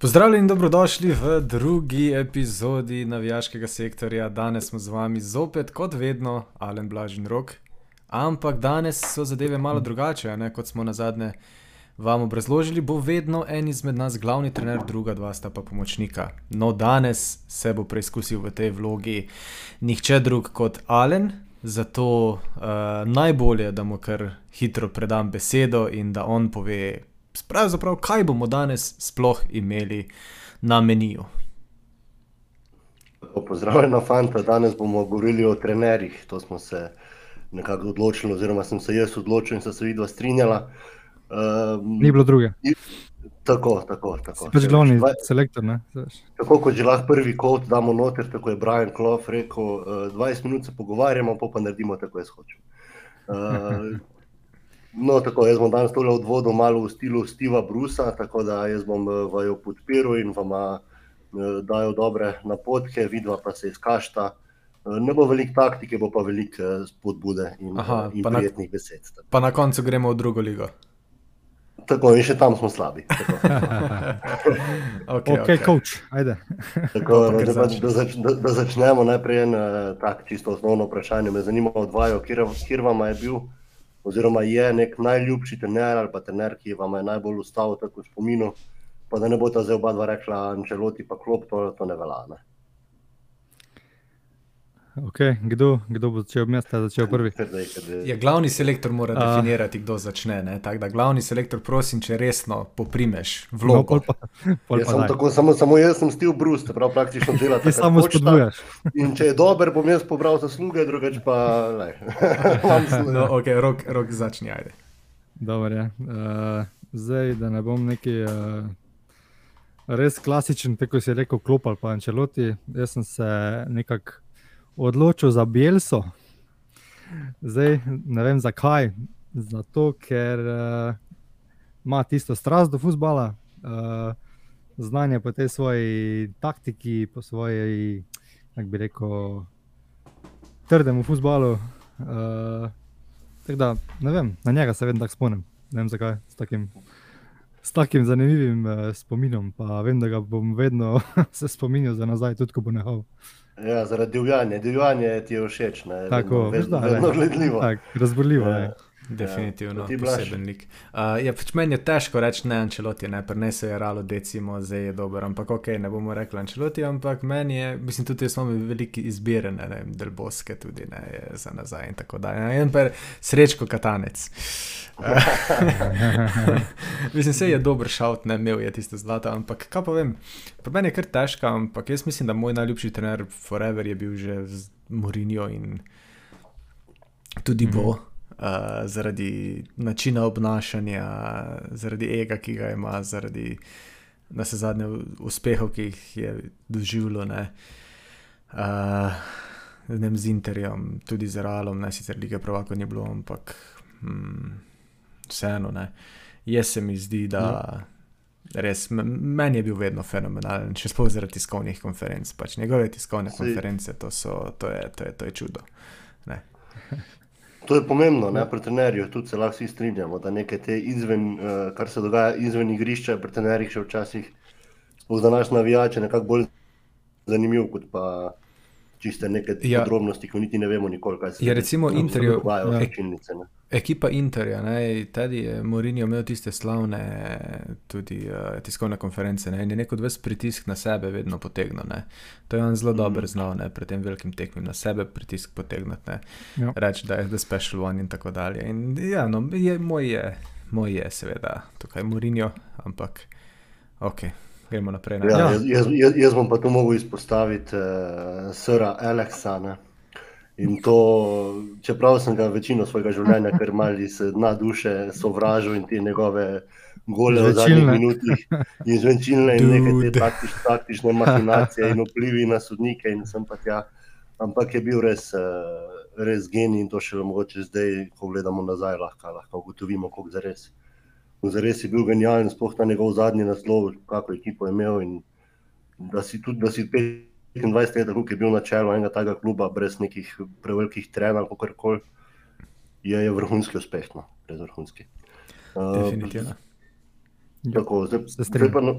Pozdravljeni in dobrodošli v drugi epizodi Navijaškega sektorja. Danes smo z vami zopet, kot vedno, Alen Blažen Rok. Ampak danes so zadeve malo drugače, ne? kot smo na zadnje vam obrazložili. Bo vedno en izmed nas glavni trener, druga dva sta pa pomočnika. No, danes se bo preizkusil v tej vlogi nihče drug kot Alen. Zato uh, najbolje, da mu kar hitro predam besedo in da on pove pravzaprav, kaj bomo danes sploh imeli na meniju. Pozdravljena, fanta. Danes bomo govorili o trenerjih. To smo se nekako odločili, oziroma sem se jaz odločil in se vidva strinjala. Um, Ni bilo druge. Tako, tako. tako. Pač glavni dva, selektor. Ne? Tako kot že lahko prvi kot damo noter, tako je Brian Kloff rekel, uh, 20 minut se pogovarjamo, pa pa naredimo tako, jaz hočem. Uh, No, tako, jaz bom danes tole odvodil malo v stilu Steva Brusa, tako da jaz bom eh, vaju podpiral in vam eh, dajo dobre napotke, vidva pa se izkašta. Eh, ne bo veliko taktike, bo pa veliko spodbude in, Aha, in prijetnih na, besed. Tako. Pa na koncu gremo v drugo ligo. Tako, in še tam smo slabi. ok, okay, coach, ajde. Tako, no, da, da, zač, da, da začnemo najprej en tak čisto osnovno vprašanje. Me zanima od vaju, kjer vam je bil oziroma je nek najljubši trener ali pa trener, ki vam je najbolj ustavil tako v spominu, pa da ne bo ta zdaj oba dva rekla, Ančeloti pa klop, to, to ne velja. Ne? Okay, kdo, kdo bo začel mesta, začel prvi? Ja, glavni selektor mora uh, definirati, kdo začne. Da, glavni selektor, prosim, če resno poprimeš vlogo. No, pol pa, pol pa tako, samo, samo jaz sem stil Bruce, prav praktično dela. Ti samo spodbujaš. In če je dober, bom jaz pobral zasluge, drugače pa ne. no, ok, rok, rok začni, ajde. Dobar, ja. uh, zdaj, da ne bom neki. Uh, Res klasičen, tako si rekel, klopal pa Ančeloti. Jaz sem se nekako odločil za Bielso. Zdaj ne vem zakaj. Zato, ker uh, ima tisto strast do futbola, uh, znanje po tej svoji taktiki, po svoji, kako bi rekel, trdem v futbalu. Uh, da, ne vem, na njega se vedno tako spomnim. Ne vem zakaj, s takim, s takim zanimivim uh, spominom. Pa vem, da ga bom vedno se spominjal za nazaj, tudi ko bo nehal. Ja, zaradi divjanja. Divjanje ti je všeč. Ne? Tako, vedno, vedno gledljivo. Tak, razborljivo je. Definitivno, ja, poseben lik. Uh, ja, pač meni je težko reči, ne, Ančeloti, ne, prenesel je ralo, decimo, zdaj je dober, ampak ok, ne bomo rekli Ančeloti, ampak meni je, mislim, tudi jaz imam veliki izbire, ne, ne del Boske tudi, ne, za nazaj in tako dalje. En pa srečko katanec. mislim, se je dober šaut, ne, imel je tisto zlato, ampak kaj pa vem, pa meni je kar težko, ampak jaz mislim, da moj najljubši trener Forever je bil že z Morinjo in tudi mm -hmm. Uh, zaradi načina obnašanja, zaradi ega, ki ga ima, zaradi na vse zadnje uspehov, ki jih je doživelo. Ne. Uh, ne z Interjem, tudi z Realom, ne sicer lige pravako ni bilo, ampak hmm, vseeno. Ne. Jaz se mi zdi, da no. res, meni je bil vedno fenomenalen, še sploh zaradi tiskovnih konferenc. Pač njegove tiskovne konference, to, so, to, je, to, je, to je čudo. To je pomembno, ne, pri trenerju, tudi se lahko vsi strinjamo, da nekaj te izven, uh, kar se dogaja izven igrišča, pri trenerjih še včasih, sploh za naš navijače, nekako bolj zanimiv, kot pa čiste neke ja. podrobnosti, ki niti ne vemo nikoli, kaj se, ja, recimo, se Ekipa Interja, tudi je Morinjo imel tiste slavne tudi, uh, tiskovne konference ne, in je neko ves pritisk na sebe vedno potegnil. Ne. To je on zelo mm. dobro znal, ne, pred tem velikim tekmom na sebe pritisk potegniti, ja. reči, da je the special one in tako dalje. In, ja, no, je, moj, je, moj je, seveda, tukaj Morinjo, ampak ok. Gremo naprej. Ja, ja. Jaz, jaz, jaz bom pa tu mogel izpostaviti uh, sra Aleksana. In to, čeprav sem ga večino svojega življenja, ker malo iz dna duše sovražil in te njegove gole v zadnjih minutah, in zvenčilne in neke te taktič, taktične mahinacije in vplivi na sodnike. Tja, ampak je bil res, eh, res genij in to še mogoče zdaj, ko gledamo nazaj, lahko, lahko ugotovimo, kako za res. Za res je bil genijalen, sploh ta njegov zadnji naslov, kako ekipo je imel in da si tudi, da si pet. 25 let, ko je bil na čelu enega takega kluba, brez nekih prevelikih trenov, kako koli, je, je vrhunski uspeh. No, Definitivno. Uh, tako, zdaj, zdaj pa, no,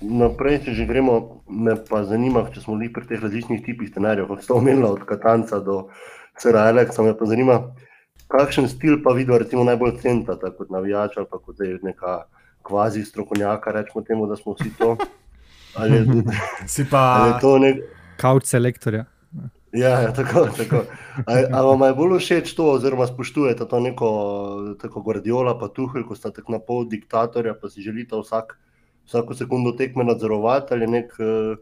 naprej, če že gremo, me pa zanima, če smo bili pri teh različnih tipih trenerjev, kot ste omenili, od Katanca do Sera Alexa, me pa zanima, kakšen stil pa vidva recimo najbolj centata kot navijač ali pa kot neka kvazi strokovnjaka, rečemo temu, da smo vsi to. Ali je, Si pa. nek, Kauč selektorja. Ja, ja, tako, tako. Ali vam je bolj všeč to, oziroma spoštujete to neko tako Guardiola, pa Tuhel, ko sta tako na pol diktatorja, pa si želite vsak, vsako sekundo tekme nadzorovati, ali nek uh,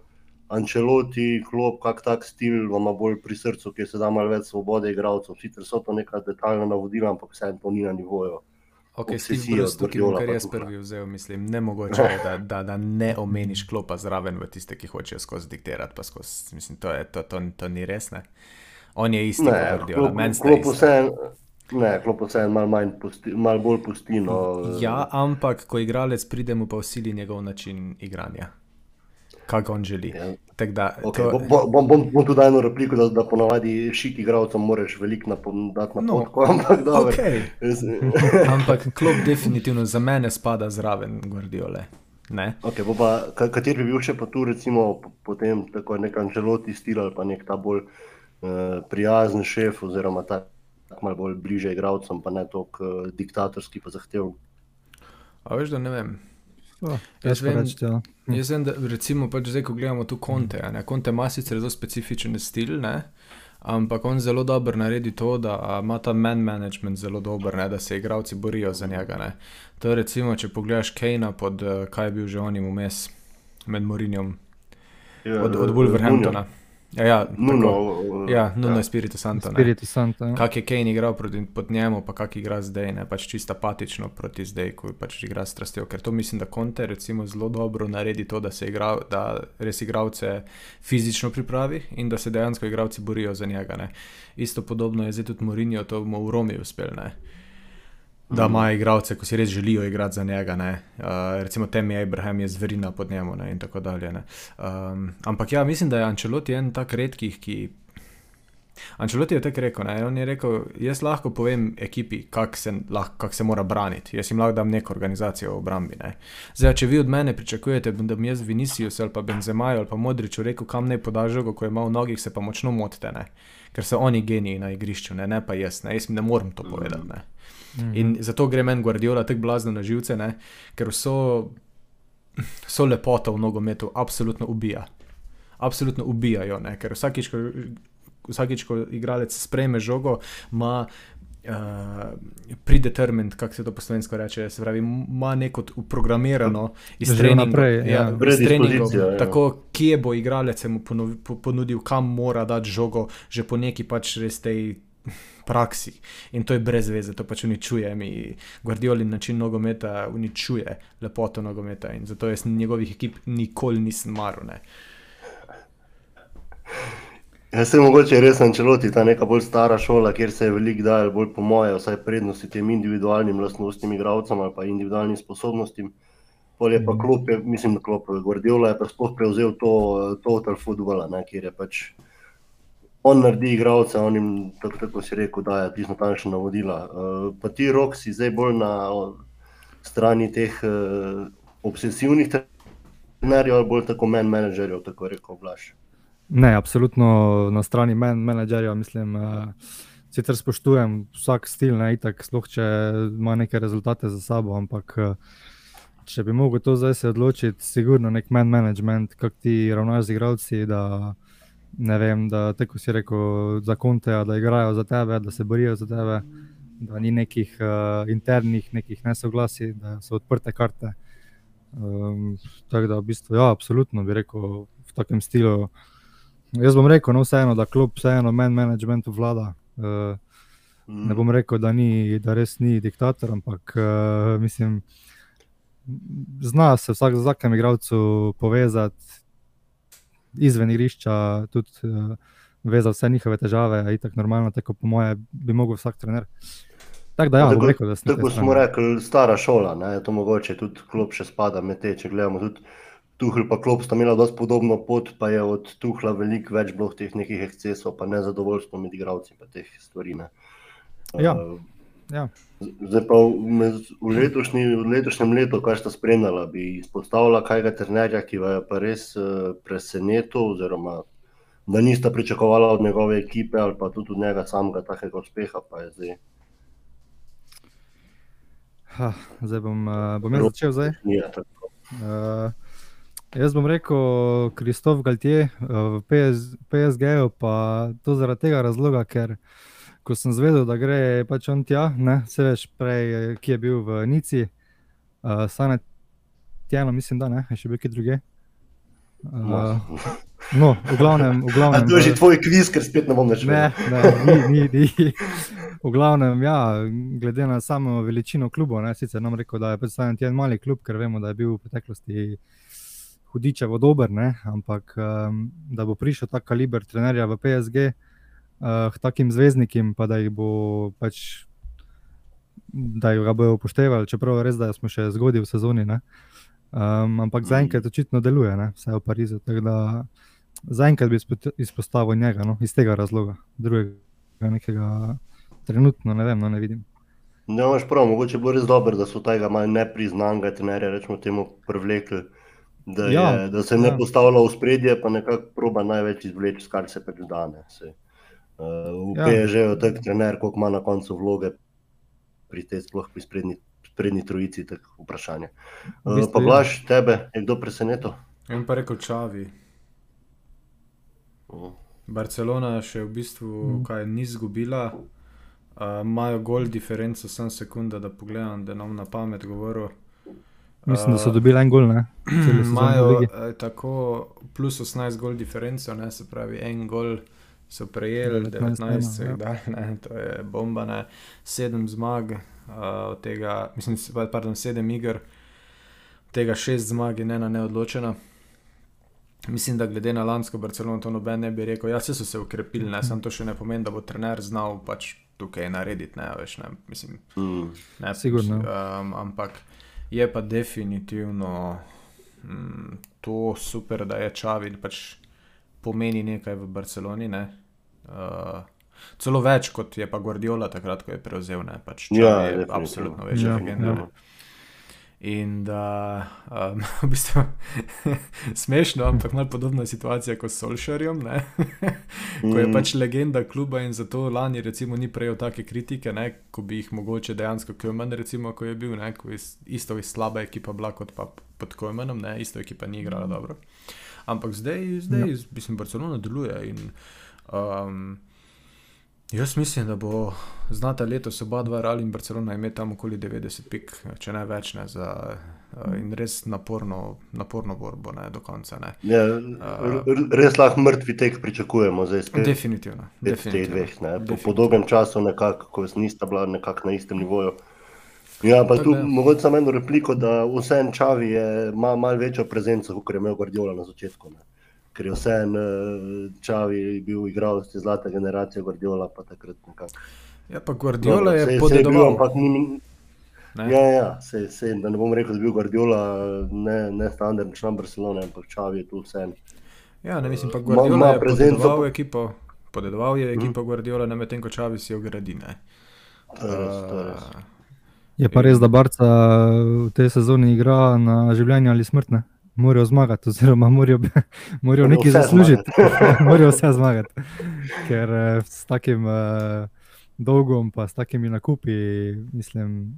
Ancelotti, klop, kak tak stil vam je bolj pri srcu, ki se da malo več svobode igralcev. Sicer so to neka detaljna navodila, ampak vseeno to ni na nivoju. Ok, Steve Bruce, tukaj bom kar jaz prvi vzel, mislim, ne mogoče je, da, da, da ne omeniš klopa zraven v tiste, ki hočejo skozi diktirati, pa skozi, mislim, to, je, to, to, to ni res, ne. On je isti, kot Guardiola, meni ista. vseeno, ne, klop vseeno malo, manj pusti, malo bolj pustino. Ja, ampak ko igralec pride, mu pa usili njegov način igranja, kak on želi. Ja. Tako da, Okay, to, bom, bom, bom, bom tudi eno repliko, da, da ponavadi šik igralcem moraš veliko napom- dati na No, potko, ampak dobro. okej. Jaz- ampak klop definitivno za mene spada zraven Guardiole. Ne? Okay, bo pa, ka- kateri bi bil še pa tu, recimo, po- potem tako nek Anželoti stil ali pa nek ta bolj uh, prijazen šef, oziroma ta tak malo bolj bliže igralcem, pa ne toliko uh, diktatorski, pa zahteven. A veš, da ne vem. Oh, Jaz vem- ja. Jaz vem, da recimo pač zdaj, ko gledamo tu konte, a ne, konte ima sicer zelo specifičen stil, ne, ampak on zelo dobro naredi to, da ima ta man management zelo dober, ne, da se igralci borijo za njega. Ne. To je recimo, če pogledaš Kejna pod, eh, kaj je bil že onim vmes med Morinjom, Ja, od, od Wolverhamptona. Ja, ja, Nuno, uh, ja, Nuno je Spirito Santo. ne. Spiritu Santa. Ja. Kak je Kane igral proti, pod njemu, pa kak igra zdaj, ne pač čisto apatično proti zdaj, ko pač igra s strastjo. Ker to mislim, da Conte recimo zelo dobro naredi to, da se igra, da res igralce fizično pripravi in da se dejansko igralci borijo za njega. Ne. Isto podobno je zdaj tudi Mourinho, to mu v Romi uspel. Ne. Da ima igralce, ko si res želijo igrati za njega. ne. Uh, recimo Temi Abraham je zverina pod njemu ne, in tako dalje. ne. Um, ampak ja, mislim, da je Ancelotti en tak redkih, ki Ančeloti je tako rekel, ne? on je rekel, jaz lahko povem ekipi, kako se, kako se mora braniti, jaz jim lahko dam neko organizacijo v obrambi. Ne? Zdaj, če vi od mene pričakujete, da bom jaz Vinicius ali pa Benzemaju ali pa Modriču rekel, kam naj poda žogo, ko ima v nogih, se pa močno motite, ne? ker so oni geniji na igrišču, ne, ne pa jaz, ne? jaz ne morem to povedati. Ne? In zato gre meni Guardiola tako blazno na živce, ne? ker vso, vso lepoto v nogometu absolutno ubija. Absolutno ubijajo, ne? ker vsakič, ko, vsakič, ko igralec sprejme žogo, ima uh, predetermined, kako se to po slovensko reče, se pravi, ima neko uprogramirano iz vnaprej, ja, ja. treningov, ja. tako kje bo igralec mu ponudil, kam mora dati žogo, že po neki pač res tej praksi. In to je brez veze, to pač uničuje mi. Guardiolin način nogometa uničuje lepoto nogometa in zato jaz njegovih ekip nikoli nisem maral. ne. Jaz se mogoče res načeloti, ta neka bolj stara šola, kjer se je veliko dajalo, bolj po moje, vsaj prednosti tem individualnim lastnostim igralcem ali pa individualnim sposobnostim. Pol je pa klop, je, mislim, da klop Guardiola je pa sploh prevzel to total futbola, ne, kjer je pač on naredi igralce, on jim, tako, tako si rekel, daje tisto natančna navodila. Uh, pa ti rok si zdaj bolj na strani teh uh, obsesivnih trenerjev ali bolj tako men menedžerjev, tako rekel Blaž. Ne, absolutno na strani men, menedžerja, mislim. Uh, sicer spoštujem vsak stil, ne itak, sploh če ima neke rezultate za sabo, ampak uh, če bi mogel to zdaj se odločiti, sigurno nek men management, kako ti ravnaš z igralci, da ne vem, da tako si rekel, za konteja, da igrajo za tebe, da se borijo za tebe, da ni nekih uh, internih nekih nesoglasij, da so odprte karte. Um, tako da v bistvu, ja, absolutno bi rekel v takem stilu. Jaz bom rekel, no, vseeno, da kljub vseeno men managementu vlada. Uh, ne bom rekel, da, ni, da res ni diktator, ampak uh, mislim, zna se vsak z vsakem igralcu povezati izven igrišča, tudi uh, vezati vse njihove težave, je tako normalno, tako po moje bi mogel vsak trener. Tako da, ja, tako, rekel, da tako smo rekli, stara šola, ne, to mogoče tudi klop še spada med te, če gledamo tudi Tuhl pa klop sta imela dosti podobno pot, pa je od Tuhla veliko več bilo teh nekih ekscesov, pa nezadovoljstvo med igravci pa teh stvari. Ne. Ja. Uh, ja. Zdaj pa v, v, letošnji, v letošnjem letu, kaj ste spremljali, bi izpostavila kajega trenerja, ki je pa res uh, presenetil, oziroma da niste pričakovali od njegove ekipe ali pa tudi od njega samega takega uspeha. Pa je zdaj, Ha, zdaj bom, uh, bom jaz začel. Zdaj. tako. Uh, jaz bom rekel Kristof Galtier uh, v PS, PSG-ju, pa to zaradi tega razloga, ker ko sem zvedel, da gre pač on tja, ne, se veš prej, eh, ki je bil v Nici, uh, Sane Tjano, mislim, da ne, je še bil ki druge. Uh, no, v glavnem, v glavnem. to je že tvoj kviz, ker spet ne bom več Ne, ne, ni, ni, ni. V glavnem, ja, glede na samo veličino klubov, ne, sicer nam rekel, da je predstavljen en mali klub, ker vemo, da je bil v preteklosti hudičevo dober, ne, ampak um, da bo prišel tak kaliber trenerja v PSG, uh, k takim zvezdnikom, pa da jih bo pač. Da ga bojo upoštevali, čeprav je res, da smo še zgodaj v sezoni. Ne? Um, ampak zaenkrat očitno deluje, ne? vse v Parizu. da Zaenkrat bi izpo- izpostavil njega, no? iz tega razloga, drugega nekega trenutno ne vem, no ne vidim. Ne, imaš prav, mogoče bo res dobro, da so tega malo nepriznanega trenerja, rečemo temu, privlekli. Da, Ja, je, da se ne ja. postavlja v spredje, pa nekako proba največ izvleči, kar se pač saj. Uh, v Ja. ja. Je tak trener, koliko ima na koncu vloge pri tej sploh pri sprednji, sprednji trojici, tako vprašanje. V Uh, bistvu pa ja. Blaž, tebe je kdo presenetil? In pa rekel Čavi. Uh, Barcelona še v bistvu Mm. kaj ni izgubila, Uh, imajo gol diferenco, sem sekunda, da pogledam, da nam na pamet govoril. Mislim, da so Uh, dobili en gol, Imajo eh, tako plus 18 gol diferenco, ne, se pravi, en gol so prejeli, 19 19 so jih dali, ne, to je bomba, ne. sedem zmag, uh, od tega, mislim, pardon, sedem iger, od tega šest zmag in ena neodločena. Mislim, da glede na lansko Barcelono to noben ne bi rekel, ja, vse so se ukrepili, ne, samo to še ne pomeni, da bo trener znal pač tukaj narediti, ne, veš, ne, mislim, mm, Ne, Sigurno. Um, ampak je pa definitivno mm, to super, da je Čavi pač pomeni nekaj v Barceloni. Ne? Uh, celo več kot je pa Guardiola takrat, ko je prevzel. Ne? Pač Ja, je absolutno večja Ja, ja, legenda. ja. In da um, v bistvu smešno, ampak malo podobna situacija kot s Solšarjem, ko je Mm. pač legenda kluba in zato lani recimo ni prejel take kritike, ne? ko bi jih mogoče dejansko Kojman, recimo, ko je bil, ne? ko je isto je slaba ekipa bila kot pa pod Kojmanom, ne? isto ekipa ni igrala dobro. Ampak zdaj, zdaj ja. mislim, Barcelona deluje in um, Jaz mislim, da bo znata letos oba dva Real in Barcelona imeti tam okoli 90 pik, če ne več, ne, za, uh, in res naporno, naporno borbo ne, do konca. Ne. ja, r- res lahko mrtvi tek pričakujemo, zdaj spet. Definitivno. definitivno. dveh, ne, po, po Definitivno. dolgem času, nekako, ko nista bila nekako na istem nivoju. Ja, pa tu mogoče samo eno repliko, da vseeno Čavi je, ima malo večjo prezenco, kot je imel Guardiola na začetku. Ne. Ker je vseeno eh, Čavi bil igralec te zlate generacije, Guardiola pa takrat nekako. Ja, pa Guardiola Dobro, je podedoval. ampak ni, ne. ja, ja, sej, sej, da ne bom rekel, da je bil Guardiola ne, ne standardni član Barcelone, ampak Čavi je tu vseeno. Ja, ne mislim pa Ma- Guardiola ima je prezenco podedoval pa- ekipo. Podedoval je ekipo Guardiola, ne medtem ko Čavi si jo gradi. Ne. To je res, to je res. Uh, Je pa res, da Barca v tej sezoni igra na življenje ali smrt. Ne? Morajo zmagati, oziroma morajo, morajo nekaj zaslužiti. morajo vse zmagati. Ker eh, s takim uh, dolgom, pa s takimi nakupi, mislim,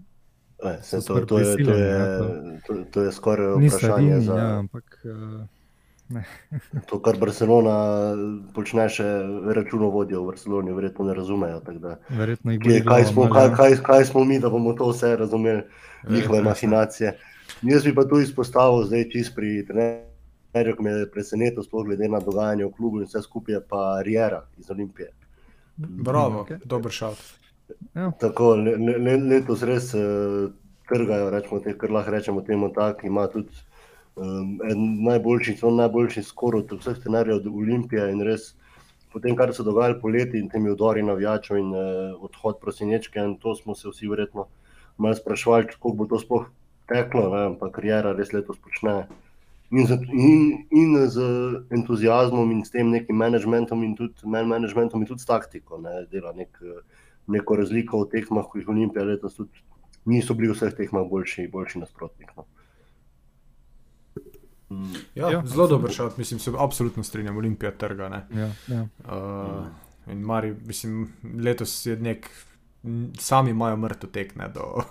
Ne, saj to, to, je, to, je, ja, to, to je skoraj vprašanje edini. za Ja, ampak uh, to, kar Barcelona počne, še računovodje v Barceloni, verjetno ne razumejo. Da, verjetno kje, kaj, smo, kaj, kaj, kaj smo mi, da bomo to vse razumeli, njihove machinacije. Jaz bi pa tu izpostavil, zdaj čist pri trenerju, ki me je presenetil, sploh glede na dogajanje v klubu in vse skupaj, pa Riera iz Olimpije. bravo, okay. dober šat. Ja, Tako, le, le, le, letos res uh, trgajo, rečemo, te, kar lahko rečemo temu tako, ima tudi um, en najboljši, celo najboljši skor od vseh trenerjev od Olimpije in res po tem, kar se dogaja poleti in temi udori navijačev in uh, odhod prosinečke, in to smo se vsi verjetno malo sprašvali, kako bo to sploh teklo, ne, ampak karijera res letos počne. In z, in, in z entuzijazmom, in s tem nekim managementom, in tudi man managementom, in tudi s taktiko, ne, dela nek neko razliko v tekmah, ko jih Olimpija letos tudi niso bili v vseh tekmah boljši, boljši nasprotnik. No. Mm. Ja, ja, zelo dober šat, mislim, se absolutno strinjam, Olimpija trga. Ne? Ja, ja. Uh, in Mari, mislim, letos je nek, sami imajo mrtev tek ne, do,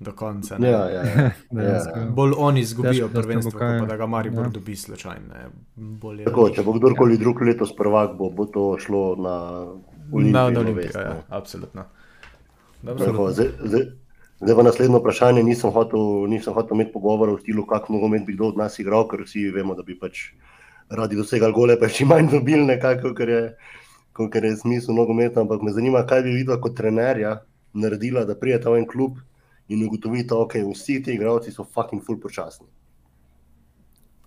do konca. Ne? Ja, ja, ja. Ja. Bolj oni izgubijo Težko, prvenstvo, kaj- pa da ga Mari ja. ja. dobi slučajno. Bolje, Tako, če bo kdorkoli drug letos prvak, bo, bo to šlo na Olimpijo. na, na Olimpijo, ja, no. absolutno. Dobro, Tako, zdaj, zdaj, zdaj pa naslednje vprašanje. Nisem hotel, nisem hotel imeti pogovora v stilu, kako nogomet bi kdo od nas igral, ker vsi vemo, da bi pač radi dosegali gole, pa čim manj dobili nekako, ker je, ker je smisel nogometa. Ampak me zanima, kaj bi videla kot trenerja naredila, da prijeta v en klub in ugotovita, da okay, vsi ti igralci so fucking full počasni.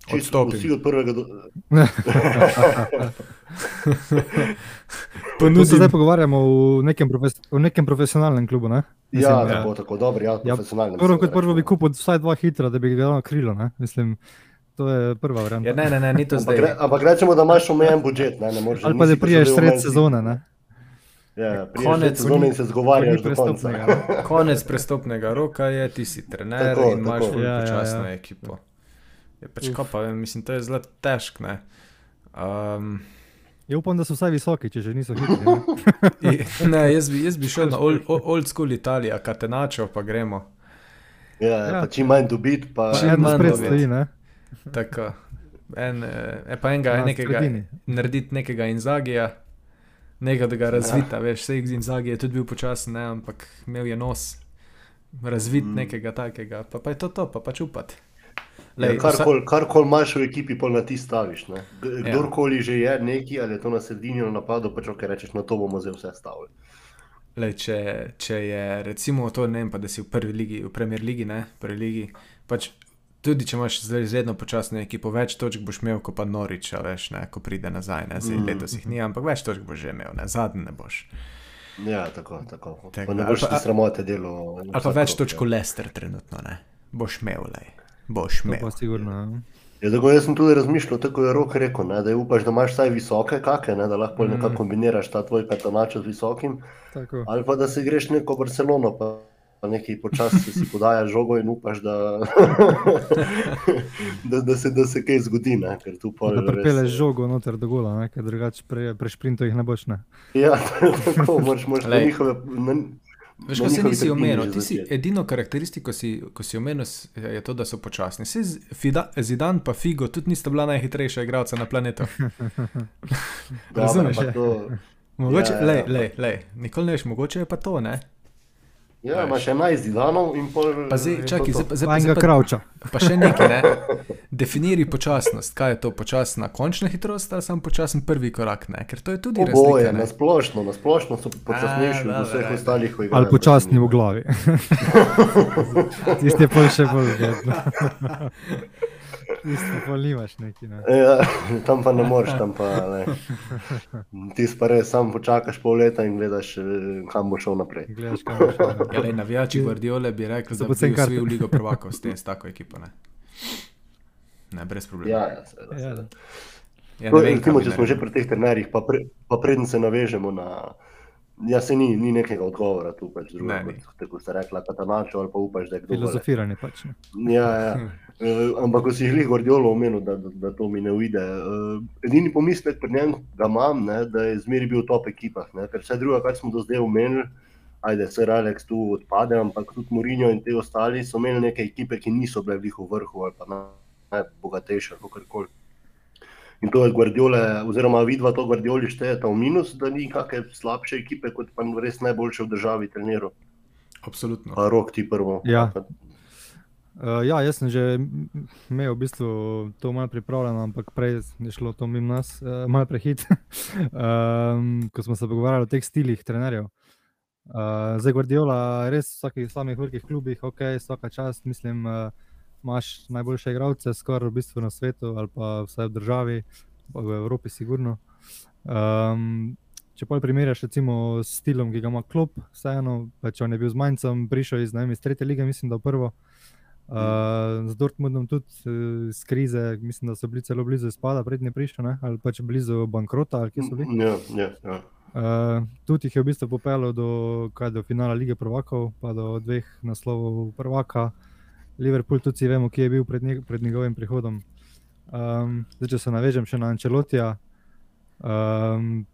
Čisto. Vsi od prvega do. Tu se zdaj pogovarjamo v nekem, profes v nekem profesionalnem klubu. Ne? Ja, Mislim, tako, tako dobro, ja, Ja, profesionalno. Prvo mislim, kot prvo bi kupil vsaj dva hitra, da bi ga dal na krilo. Ne? Mislim, to je prva varianta. ja, ne, ne, ne, ni to Ampak, zdaj. re, ampak rečemo, da imaš omejen budžet. Ne, ne moreš, Ali pa da priješ sred sezone. Ne? Ja, Konec, sezone in se zgovarjaš do konca. ne. Konec prestopnega roka je, ti si trener Tako, in imaš tako. Ja, ja, počasno ja. ekipo. Je pač pa vem, mislim, to je zelo težko. ne. Um, Ja, upam, da so vsaj visoki, če že niso hitri. Ne? ne, jaz bi, jaz bi šel na old, old school Italijo, Katenačo, pa gremo. Ja, Ja. ja. Pa čim manj dobiti, pa Čim Eno manj spred dobiti. stoji. Ne? Tako, en, eh, e pa enega, Na nekega, narediti nekega Inzagija, nekaj, da ga razvita, veš, vse Inzagi je tudi bil počasen, ne, ampak imel je nos, razvit Mm. nekega takega, pa, pa je to to, pa pač upati. ja, karkoli kar kol imaš v ekipi, pa na ti staviš. Ne. Ja. Kdorkoli že je neki, ali je to na sredini ali napadu, pač ok, rečeš, na to bomo zdaj vse stavili. Lej, če, če je recimo to, ne vem, pa da si v prvi ligi, v Premier ligi, ne, prvi ligi, pač tudi če imaš zdaj izredno počasno ekipo, več točk boš imel, kot pa Norič, a veš, ne, ko pride nazaj, ne, zdaj Mm. letos jih ni, ampak več točk boš že imel, ne, zadnji ne boš. Ja, tako, tako. Tako, Pa ne boš ti sramote delo. Ali pa več točk kot Lester trenutno, ne, boš imel, lej, boš To imel. pa sigurno. ja. Ja, tako jaz sem tudi razmišljal, tako je rok rekel, ne, da je upaš, da imaš vsaj visoke kake, ne, da lahko Mm. mm. nekako kombiniraš ta tvoj katanač z visokim, Tako. ali pa da se greš neko Barcelono, pa, pa nekaj počasi si podajaš žogo in upaš, da, da, da, se, da se kaj zgodi. Ne, ker tu pol Da res- pripeleš žogo noter do gola, ne? ker drugače pre, prešprintov jih ne boš. Ne? Ja, tako moraš, moraš na Lej. njihove. Na, Veš, si njihovi nisi omenil, ti si edino karakteristiko, si, ko si omenil, je to, da so počasni. Z- Fida- Zidan pa Figo tudi nista bila najhitrejša igralca na planetu. Razumeš, ja. to- Mogoče, Ja, ja, lej, ja. lej, lej, nikoli ne veš, mogoče je pa to, ne? Ja, imaš 11 zidanov in pol. Pa zdaj, je to čakaj, to. zdaj, pa- zdaj, Pa pa- zdaj pa, kravča. pa še nekaj, ne? Definiri počasnost. Kaj je to počasna končna hitrost ali samo počasen prvi korak, ne? Ker to je tudi Oboje, razlika. na splošno, na splošno so počasnejši od vseh ostalih. Ali počasni v glavi. Tisti je pol še bolj vedno. Tisti pol nimaš neki. Ne? Ja, tam pa ne moreš, tam pa ne. Ti pa res sam počakaš pol leta in gledaš, eh, kam bo šel naprej. Gledaš, kam boš šel, ne. Ja, navijači Guardiole bi rekli, da bi poceni karte. osvojil Ligo prvakov s, tem, s tako ekipo. Ne, ne brez problema. Ja, ja, seveda, Ja, seveda. ja, ne vem, recimo, kaj bi če smo že pri teh trenerjih, pa, pre, pa preden se navežemo na. Ja, se ni, ni nekega odgovora tu, pač Ne, drugega, ni. kot, kot ste rekla, katanačo ali pa upaš, da je kdo. Filozofiranje pač. Ne? Ja, ja. Eh, ampak ko si želi Gordiolo omenil, da, da, da to mi ne uide. Uh, edini pomislek pri njem ga imam, ne, da je zmeri bil v top ekipah, ne, ker vse drugo, kar smo do zdaj omenili, ajde, Sir Alex tu odpade, ampak tudi Mourinho in te ostali so imeli neke ekipe, ki niso bile v njih v vrhu ali pa na- najbogatejše, kako koli. In to je Guardiole, oziroma vidva to Guardioli štejeta v minus, da ni kakšne slabše ekipe, kot pa res najboljše v državi treniral. Absolutno. Pa rok ti prvo. Ja. Uh, ja, jaz sem že imel v bistvu to malo pripravljeno, ampak prej je šlo to mimo nas, uh, malo prehit. um, ko smo se pogovarjali o teh stilih trenerjev. Uh, zdaj, Guardiola, res v vsakih samih velikih klubih, ok, vsaka čast, mislim, uh, imaš najboljše igralce, skoraj v bistvu na svetu ali pa vsaj v državi, pa v Evropi, sigurno. Um, če pa primerjaš recimo s stilom, ki ga ima klub, vseeno, pa če on je bil z manjcem, prišel iz, vem, iz tretje lige, mislim, da prvo. Uh, z Dortmundom tudi uh, iz krize, mislim, da so bili celo blizu izpada, prednji prišli, ne? ali pač blizu bankrota, ali kje so bili. Ja, ja, ja. Uh, tudi jih je v bistvu popeljal do, kaj, do finala lige prvakov, pa do dveh naslovov prvaka. Liverpool tudi si vemo, kje je bil pred, nje, pred njegovim prihodom. Um, zdaj, če se navežem še na Ančelotija, um,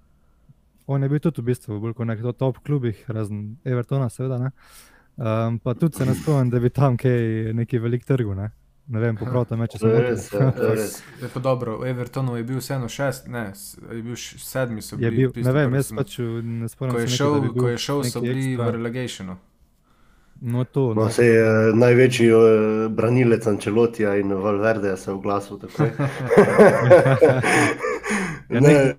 on je bil tudi v bistvu bolj kot nek top klubih, razen Evertona, seveda. Um, pa tudi se ne spomnim, da bi tam kaj neki velik trgu. Ne, ne vem, popravite me, če se Res, ja. Je pa dobro, v Evertonu je bil vseeno šest, ne, je bil sedmi. so Je bili, bil, ne vem, jaz sem- pač v- ne spomnim Ko je se šel, bi ko je šel so bili ekstra. v relegationu. No, to, No, no. se je največji eh, branilec Ančelotija in Valverde se je oglasil takoj. Ja, ne,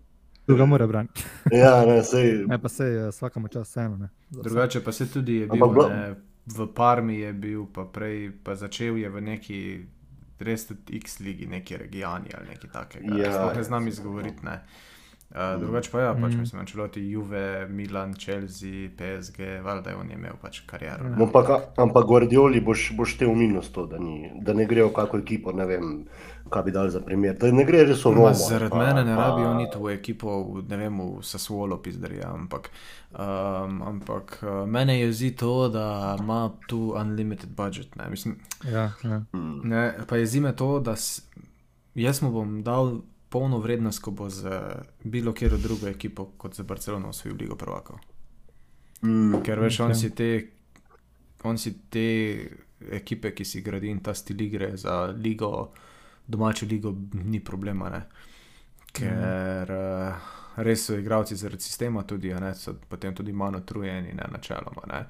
Tu ga mora braniti. ja, ne, sej, Ne, pa se vsakemu čas vseeno. Drugače pa se tudi je Ampak bil, bilo- ne, v Parmi je bil, pa prej pa začel je v neki, res tudi X ligi, neki regioni ali nekaj takega. Ja, ne znam izgovoriti. Ne. Uh, drugače pa ja, pač Mm. mislim, Ancelotti, Juve, Milan, Chelsea, PSG, valjda on je imel pač kariero. ne. ampak, ampak Guardioli boš, boš te v minus to, da, ni, da ne gre v kako ekipo, ne vem, kaj bi dal za primer. Da ne gre res v Romo. zaradi pa- mene ne pa- rabijo niti v ekipo, v, ne vem, v Sassuolo pizdarja, ampak, um, ampak uh, mene jezi to, da ima tu unlimited budget. Ne. Mislim, Ja, ja. Mm. Ne, pa je zime to, da s, jaz mu bom dal polno vrednost, ko bo z bilo katero drugo ekipo kot za Barcelono osvojil Ligo prvakov. Mm. Ker veš, on Ok. si te, on si te ekipe, ki si gradi in ta stil igre za ligo, domačo ligo, ni problema. Ne? Ker uh, res so igravci zaradi sistema tudi, ne, so potem tudi manj utrujeni, ne načeloma. Ne?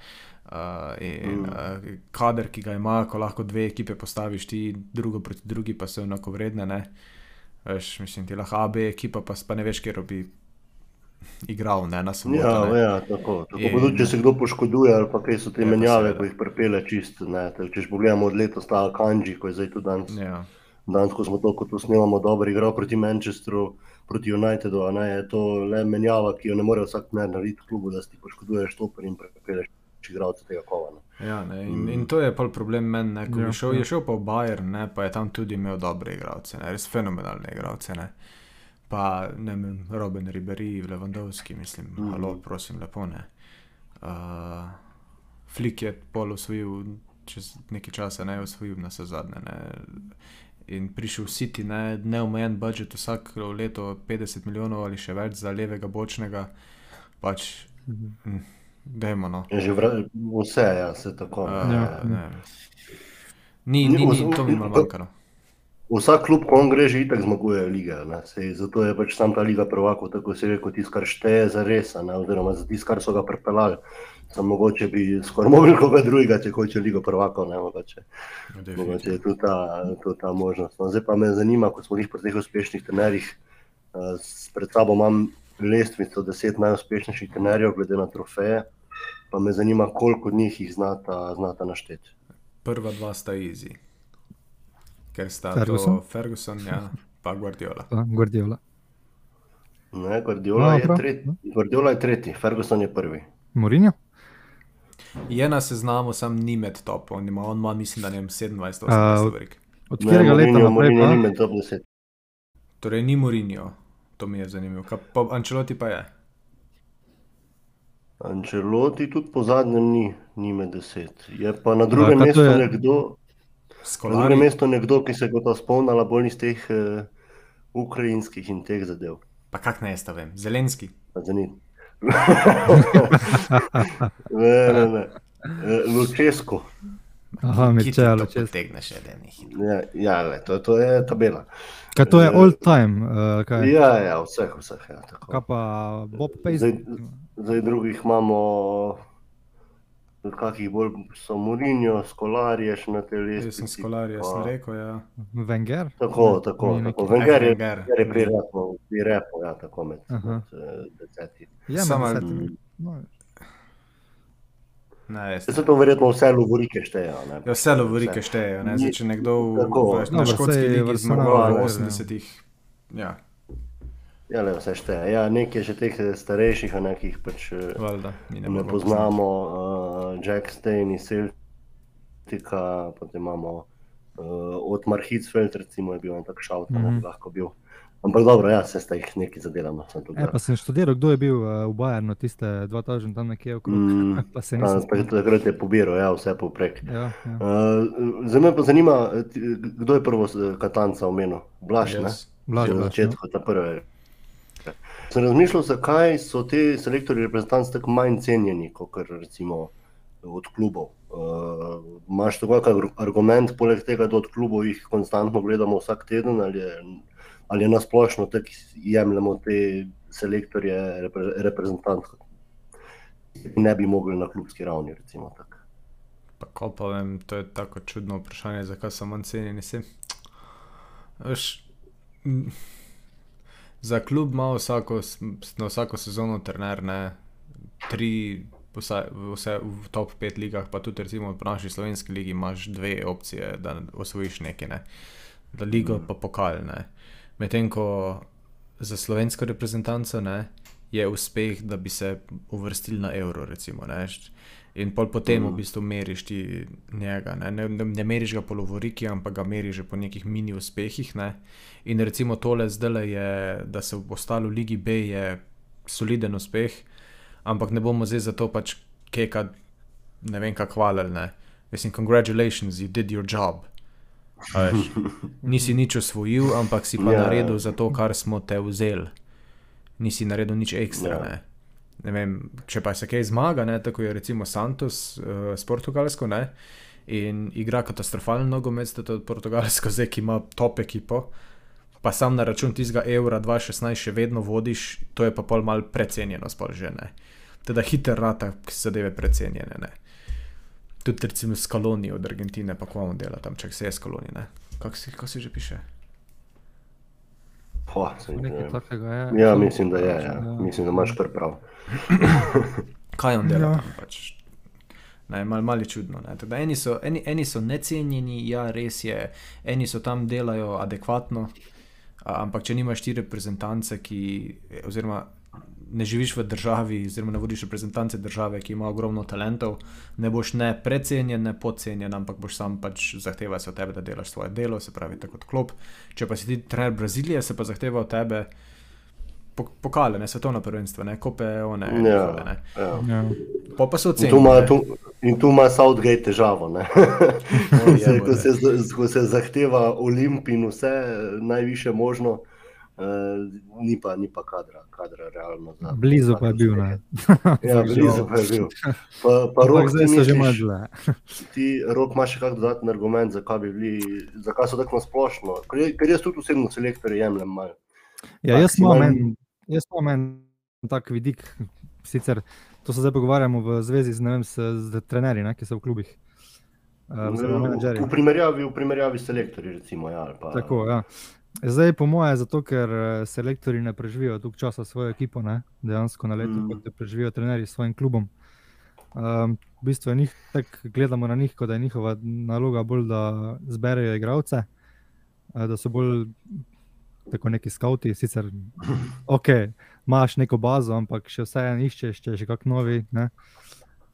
Uh, in Mm. uh, kader, ki ga ima, ko lahko dve ekipe postaviš, ti drugo proti drugi, pa so enako vredne. Veš, mislim, ti lahko AB ekipa, pa, pa ne veš, kje bi igral, ne na soboto. Ja, ne. ja, tako. tako In- tudi, če se kdo poškoduje, ali pa kaj so te Ja, pa menjave, ko jih prepele čist. Ne, Te- če pogledamo od leta stava Kanji, ko je zdaj tudi danes. Ja. Danes, ko smo to, ko to snemamo, dobro igral proti Manchesteru, proti Unitedu, ne, je to le menjava, ki jo ne more vsak trener narediti v klubu, da si poškoduješ stoper in prepeleš igralce tega kova. Ne. Ja, ne, in, Mm. in to je pol problem meni, ne, ko Ja, je šel, ja. je šel pa v Bayern, ne, pa je tam tudi imel dobre igralce, ne, res fenomenalne igralce. Ne. Pa ne vem, Robin Ribery, Lewandowski, mislim, mm. Mhm. halo, prosim, lepo ne. Uh, Flik je pol osvojil, čez nekaj časa ne osvojil na vse zadnje. Ne. In prišel v City, ne, neomejen budžet, vsako leto 50 milijonov ali še več za levega bočnega, pač, mm, dajmo no. Je že vra, vse, ja, se tako. Uh, ne. Ne. Ni, Ni- ni, ni, to mi malo manjkalo. Vsak klub, ko on gre, že itak zmaguje lige. Sej, zato je pač sam ta liga prvakov, tako se reče, tisto, kar šteje za res, oziroma za tisto, kar so ga pripeljali. Sam mogoče bi skoraj mogli koga drugega, če hoče ligo prvakov, ne mogoče. Mogoče je tudi ta, tudi ta možnost. No, zdaj pa me zanima, ko smo jih pri teh uspešnih trenerjih, uh, pred sabo imam lestvico deset najuspešnejših trenerjev, glede na trofeje, pa me zanima, koliko od njih jih znata, znata našteti. Prva dva sta easy, ker sta Ferguson? to Ferguson, ja, pa Guardiola. Pa Guardiola. Ne, Guardiola, No, je prav. tretji, Guardiola je tretji, Ferguson je prvi. Mourinho? Je na seznamu, sam ni med top, on ima, on ima mislim, da ne vem, 27, A, 18 verik. Od katerega leta Mourinho- naprej? Mourinho Pa? ni med top 10. Torej ni Mourinho, to mi je zanimivo. Ka, pa Ancelotti pa je. Ancelotti tudi po zadnjem ni, ni med deset. Je pa na drugem kaj to mestu je? nekdo, na Skolari. drugem mestu nekdo, ki se ga ta spomnila bolj iz teh uh, ukrajinskih in teh zadev. Pa kak ne jaz to vem, Zelenski. Pa za njih. ne, ne, ne. Eh, Lučesko. Aha, Ki ti Mičelo, to čez. potegneš, eden jih. Ja, ja le, to, to je tabela. Kaj to je Eh, all time? Uh, kaj? Ja, ja, vseh, vseh. Ja, tako. kaj pa Bob Pace? Zdaj- Zdaj drugih imamo, kakih bolj so Murinjo, Skolarje še na tej Jaz sem Skolari, jaz sem rekel, ja. Wenger? Tako, Ne, tako, ni tako. Wenger je. Wenger je pri repu, pri repu, ja, tako med, Aha. med eh, desetimi. Ja, med desetimi. No, Ne, jaz Zdaj se to verjetno vse lovorike šteje. a Ne? Ja, vse lovorike štejejo. ne. Zdaj, če nekdo v, Tako. v, na škotski ligi zmagoval v je, 80-ih. Ja, Ja, le, vse šteje. Ja, nekaj še teh eh, starejših, a nekih pač eh, valjda, mi ne ne poznamo. Uh, Jack Stein iz Atletika, potem imamo uh, od Marhitsfeld, recimo, je bil en tak šalt, mm. -hmm. lahko bil. Ampak dobro, ja, se sta jih nekaj zadelano. Sem tudi, E, pa sem študiral, kdo je bil uh, v Bajernu, tiste 2000 tam nekje okrog. Mm, pa se nisem takrat, takrat je pobiral, ja, vse povprek. Ja, ja. Uh, Zdaj me pa zanima, kdo je prvo s- Katanca omenil? Blaž, ne? Jaz. Blaž, na Blaž, ja. začetku, ta prve. Sem razmišljal, zakaj so ti selektorji reprezentanci tako manj cenjeni, kot recimo od klubov. Uh, Imáš tako kak argument, poleg tega, da od klubov jih konstantno gledamo vsak teden, ali je, ali nasplošno tako jemljemo te selektorje repre, reprezentantov, ki ne bi mogli na klubski ravni, recimo tako. Pa ko pa vem, to je tako čudno vprašanje, zakaj so manj cenjeni. Se. M, za klub ima vsako, na vsako sezono trener, ne, tri, vsaj, vse v top 5 ligah, pa tudi recimo v naši slovenski ligi imaš dve opcije, da osvojiš nekaj, ne. Da ligo pa pokal, ne. Medtem ko za slovensko reprezentanco, ne, je uspeh, da bi se uvrstili na euro, recimo, ne. In pol potem v bistvu meriš ti njega. Ne, ne, ne, ne meriš ga po lovoriki, ampak ga meriš že po nekih mini uspehih. Ne. In recimo tole zdaj je, da se v ostalo Ligi B je soliden uspeh, ampak ne bomo zdaj za to pač keka, ne vem, kako hvalili. Mislim, congratulations, you did your job. A Veš, nisi nič osvojil, ampak si pa Ja. yeah. naredil za to, kar smo te vzeli. Nisi naredil nič ekstra. Ja. Yeah. Ne vem, če pa se kaj zmaga, ne, tako je recimo Santos uh, s Portugalsko, ne, in igra katastrofalen nogomet, s to Portugalsko, zdaj ki ima top ekipo, pa sam na račun tistega evra 2016 še vedno vodiš, to je pa pol mal precenjeno, sploh že ne. Teda hiter rata, ki so zadeve precenjene. Ne. Tudi recimo Skaloni od Argentine, pa kva on dela tam, če se je Skaloni, ne. Kako si, kako si že piše? Ne Nekaj takega je. Ja, mislim, da je. Ja. Ja. Mislim, da imaš kar prav. kaj on dela Ja. tam. Pač. Ne, mal, mal je čudno. Ne. Teda, eni, so, eni, eni so necenjeni, ja, res je, eni so tam delajo adekvatno, a, ampak če nimaš ti reprezentance, ki, oziroma ne živiš v državi, oziroma ne vodiš reprezentance države, ki ima ogromno talentov, ne boš ne precenjen, ne podcenjen, ampak boš sam pač zahteva se od tebe, da delaš svoje delo, se pravi, tako kot klop. Če pa si ti trener Brazilije, se pa zahteva od tebe. po- Pokale, ne svetovno prvenstvo, ne kope, one, Ja, njihove, ne. ja. Ja. Pa pa so ocenjeni. in tu ima Southgate težavo. ne. ko, se, ko, se, ko se zahteva Olimp in vse najviše možno, ni, pa, ni pa kadra, kadra realno. Za, Blizu pa je bil. Ja, blizu pa je bil. Pa, pa rok, zdaj so že dlje. Ti rok imaš še kak dodaten argument, zakaj, bi bili, zakaj so tako nasplošno. Ker, ker jaz tudi osebno selektorje jemljem malo. Ja, jaz imam en, jaz imam en tak vidik, sicer to se zdaj pogovarjamo v zvezi z, vem, s, z trenerji, ne, ki so v klubih. Uh, menedžerji. V primerjavi, v primerjavi s selektorji, recimo. Ja, pa, Tako, ja. Zdaj, po mojem, zato ker eh, selektorji ne preživijo toliko časa s svojo ekipo, ne? dejansko na leto, Mm. kot jo preživijo trenerji s svojim klubom. Um, v bistvu je njih, tak gledamo na njih, kot da je njihova naloga bolj, da zberejo igralce, eh, da so bolj tako neki skauti. Sicer, ok, imaš neko bazo, ampak še vseeno iščeš, če je še kak novi. Ne?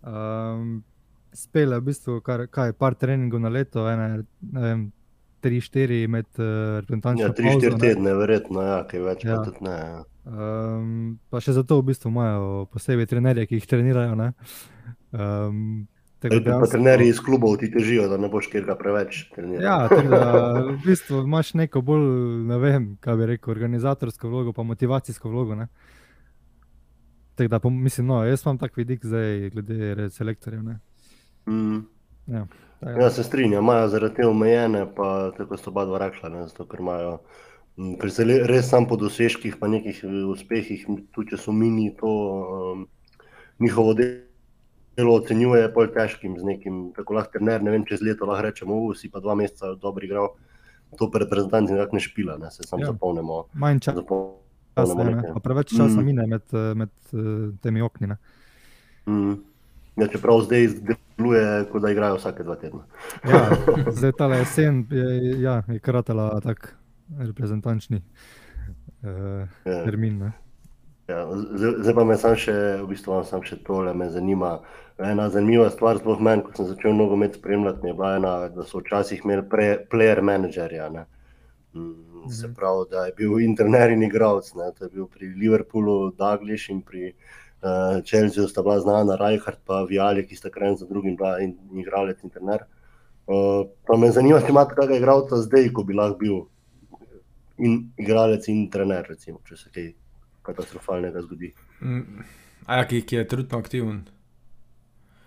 Um, spele v bistvu kar, kaj, par treningov na leto, ene, ne vem, tri, štiri med uh, Ja, tri, štiri pavzo, ne. tedne, verjetno, ja, kaj več, ja. Ja. pa tudi ne. Ja. Um, pa še zato v bistvu imajo posebej trenerje, ki jih trenirajo. ne. Um, tako Pa dejansko- trenerji iz klubov ti težijo, da ne boš kjer ga preveč treniral. Ja, tako da v bistvu imaš neko bolj, ne vem, kaj bi rekel, organizatorsko vlogo, pa motivacijsko vlogo. Ne? Tako da, mislim, no, jaz imam tak vidik zdaj, glede selektorjev. ne. Mm. Tako Ja, da- se strinjam, imajo zaradi te omejene, pa tako so oba dva rekla, ne, zato ker imajo. Ker se res sam po dosežkih, pa nekih eh, uspehih, tudi če so mini, to um, njihovo delo ocenjuje pol težkim z nekim, tako lahko trener, ne vem, čez leto lahko rečemo, "U, si pa dva meseca dobro igral, to pa reprezentanci nekako ne špila, ne, se sam Ja. ja. zapolnimo. Manj časa, zapolnimo je, ne, pa preveč časa Mm. mine med, eh, med temi okni. ne. Mm. Ja, čeprav zdaj deluje, kot da igrajo vsake dva tedna. Ja, zdaj ta jesen je, ja, je kratela tak reprezentančni uh, Ja. termin. Ne. Ja, zdaj, pa me sam še, v bistvu vam sam še tole me zanima. Ena zanimiva stvar, sploh meni, ko sem začel nogomet spremljati, je bila ena, da so včasih imeli pre, player managerja. Ne. Mm, Se pravi, da je bil interner in igralec. To je bil pri Liverpoolu Daglish in pri uh, Chelseaju sta bila znana Rijkaard pa Viali, ki sta kren za drugim bila in, in igralec interner. Uh, pa me zanima, če imate kakega igralca zdaj, ko bi lahko bil in igralec in trener, recimo, če se kaj katastrofalnega zgodi. Mm, A ja, ki, ki je trenutno aktiven.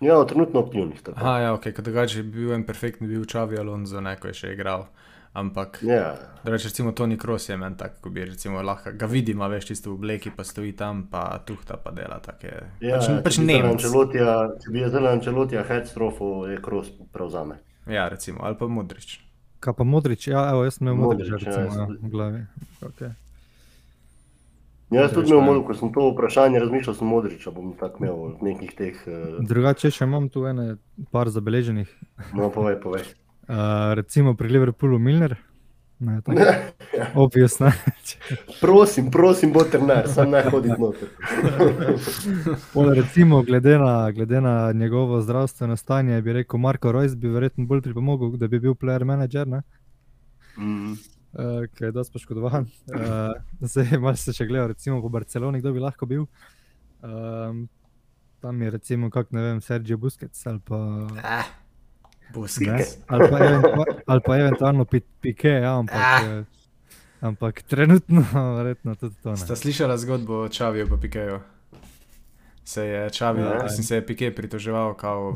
Ja, trenutno aktivnih. tako. Aha, ja, ok, kot drugače bi bil en perfektni bil Čavi Alonso, ne, ko je še igral. Ampak, Ja, drugače recimo Toni Kroos je meni tak, ko bi recimo lahko ga vidim, a veš, čisto v obleki, pa stoji tam, pa tuhta pa dela take. ja, pač, pač če bi zdaj Nemec. Ancelotija, če bi zdaj Ancelotija headstrofo, je Kroos prevzame. Ja, recimo, ali pa Modrič. Kaj pa Modrič? Ja, evo, jaz sem imel Modrič, ja, recimo, jaz ja, tudi. v glavi. Okay. Ja, jaz tudi Modrič, imel, ne. model, ko sem to vprašanje razmišljal, sem Modriča, bom tako imel nekih teh, eh, Drugače še imam tu ene par zabeleženih. no povej, povej. Uh, recimo pri Liverpoolu Milner. Ne, tako, obvious, ne. Prosim, prosim, bo trener, sam ne hoditi noter. Pol recimo, glede na, glede na njegovo zdravstveno stanje, bi rekel, Marko Rojs bi verjetno bolj pripomogel, da bi bil player manager, ne? Mm. Uh, ki je dosti poškodovan. Uh, zdaj malo se še gledal, recimo po Barceloni, kdo bi lahko bil. Um, tam je recimo, kak ne vem, Sergio Busquets ali pa, Eh, ne, Busquets. ali pa, eventua, ali pa eventualno Pi- Pique, ja, ampak, eh, ampak trenutno verjetno tudi to Ste ne. slišali zgodbo o Čaviju pa Pikeju? Se je Čavi, Ne. mislim, se je Pike pritoževal, kao, v,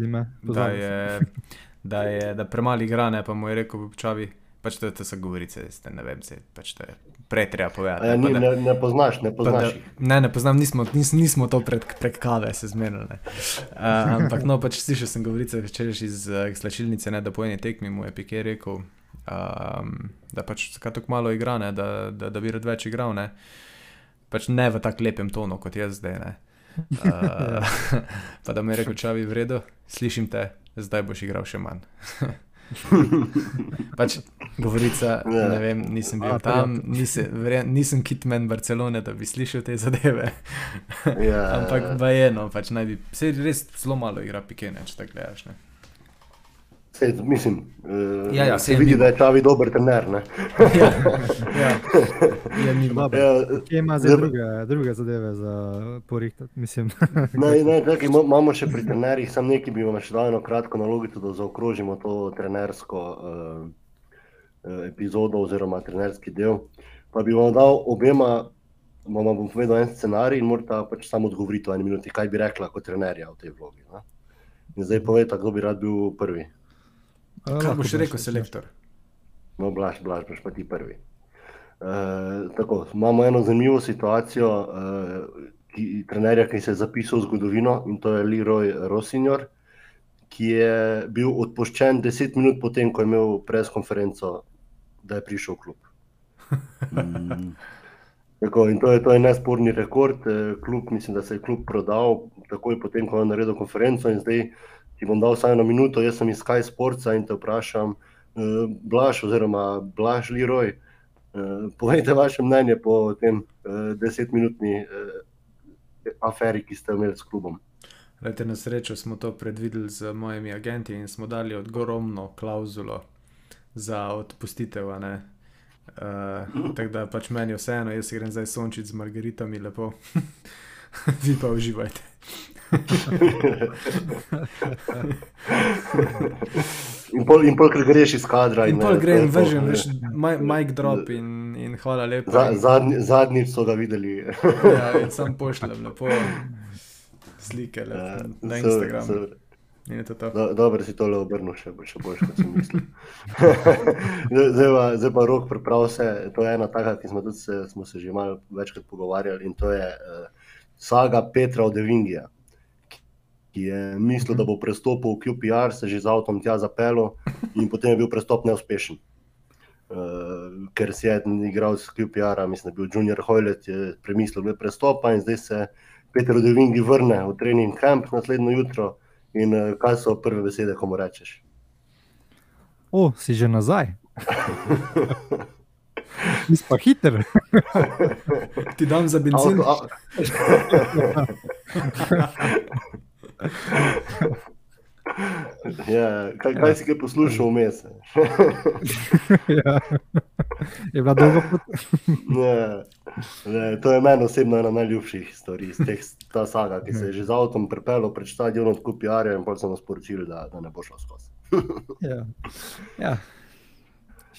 me, da je, da je da premali igra, ne pa mu je rekel Čavi. Pač to, to so govorice, ste, ne vem, se, pač to je prej treba povedati. Ja, ni, da- ne, ne poznaš, ne poznaš da, ne, ne poznam, nismo, nis, nismo to prek, prek kave se zmenili. Uh, ampak no, pač slišal sem govorice včeraj iz uh, slačilnice, ne, da po eni tekmi mu je Pike rekel, um, da pač kaj tako malo igra, ne, da, da, da bi rad več igral. Ne. Pač ne v tako lepem tonu kot jaz zdaj. Ne. Uh, pa da mi je rekel, čavi, v redu, slišim te, zdaj boš igral še manj. pač govorica, Ja. ne vem, nisem bil A, tam, nisem, verjem, nisem kitman Barcelone, da bi slišal te zadeve. Ja, Ampak vajeno, pač naj bi, se res zelo malo igra pikene, če tako gledaš. Ne? Sej, mislim, uh, Ja, ja, se vidi, mimo. da je Čavi dober trener. ne. ja, ja, je mimo. Ja, Kje ima zdaj druge, druge zadeve za porihtati? Ne, ne, čakaj, ima- imamo še pri trenerjih, samo nekaj bi vam še dal eno kratko nalogico, da zaokrožimo to trenersko uh, epizodo oziroma trenerski del. Pa bi vam dal obema, vam bom povedal en scenarij in morate pač samo odgovoriti v eni minuti, kaj bi rekla kot trenerja v tej vlogi. Ne? In zdaj povejte, kdo bi rad bil prvi. Kaj boš rekel, selektor? No, blaž, blaž, boš pa ti prvi. Uh, tako, imamo eno zanimivo situacijo, uh, ki, trenerja, ki se je zapisal v zgodovino in to je Leroy Rosinjor, ki je bil odpuščen 10 minut potem, ko je imel preskonferenco, da je prišel v klub. Mm. Tako, in to je, to je nesporni rekord. eh, Klub, mislim, da se je klub prodal takoj potem, ko je naredil konferenco. In zdaj ti bom dal samo eno minuto, jaz sem iz Sky Sportsa in te vprašam, uh, Blaž oziroma Blaž Leroy, uh, povejte vaše mnenje po tem uh, desetminutni uh, aferi, ki ste imeli s klubom. Lejte, na srečo smo to predvideli z mojimi agenti in smo dali ogromno klauzulo za odpustitev. Uh, tako da pač meni vseeno, jaz grem zdaj sončiti z margaritami, lepo. Vi pa uživajte. In pol, in pol greš iz kadra. In ne, pol je to, vržem, veš, mic drop in, in hvala lepa. Za, in- zadnji, zadnjič so ga videli. Ja, in sam pošljem lepo slike le, Ja, na super, Instagramu. super. In to. Do, dobro si tole obrnil, še, še bolj, kot sem mislil. zdaj, pa, zdaj pa rok priprav vse. To je ena taka, ki smo, se, smo se že malo večkrat pogovarjali in to je uh, saga Petra Odevingija, ki je mislil, da bo prestopil v QPR, se že z avtom tja zapeljal in potem je bil prestop neuspešen. Uh, ker si je en igral z QPR-a, mislim, da je bil Junior Hojlet, je premislil glede prestopa in zdaj se Peter Odevingi vrne v trening camp naslednjo jutro. In uh, kaj so prve besede, ko mu rečeš? o, si že nazaj. Ti si pa hiter. Ti dam za benzin. Avto, a... ja, kaj, kaj si kaj poslušal vmes? ja. Je bila dolga pot. Ne, ne, to je meni osebno ena najljubših stvari iz teh, ta saga, ki se je že z avtom pripeljal pred stadionom, tako PR-ja in pa so nas sporočili, da, da ne bo šlo skozi. Ja. Ja.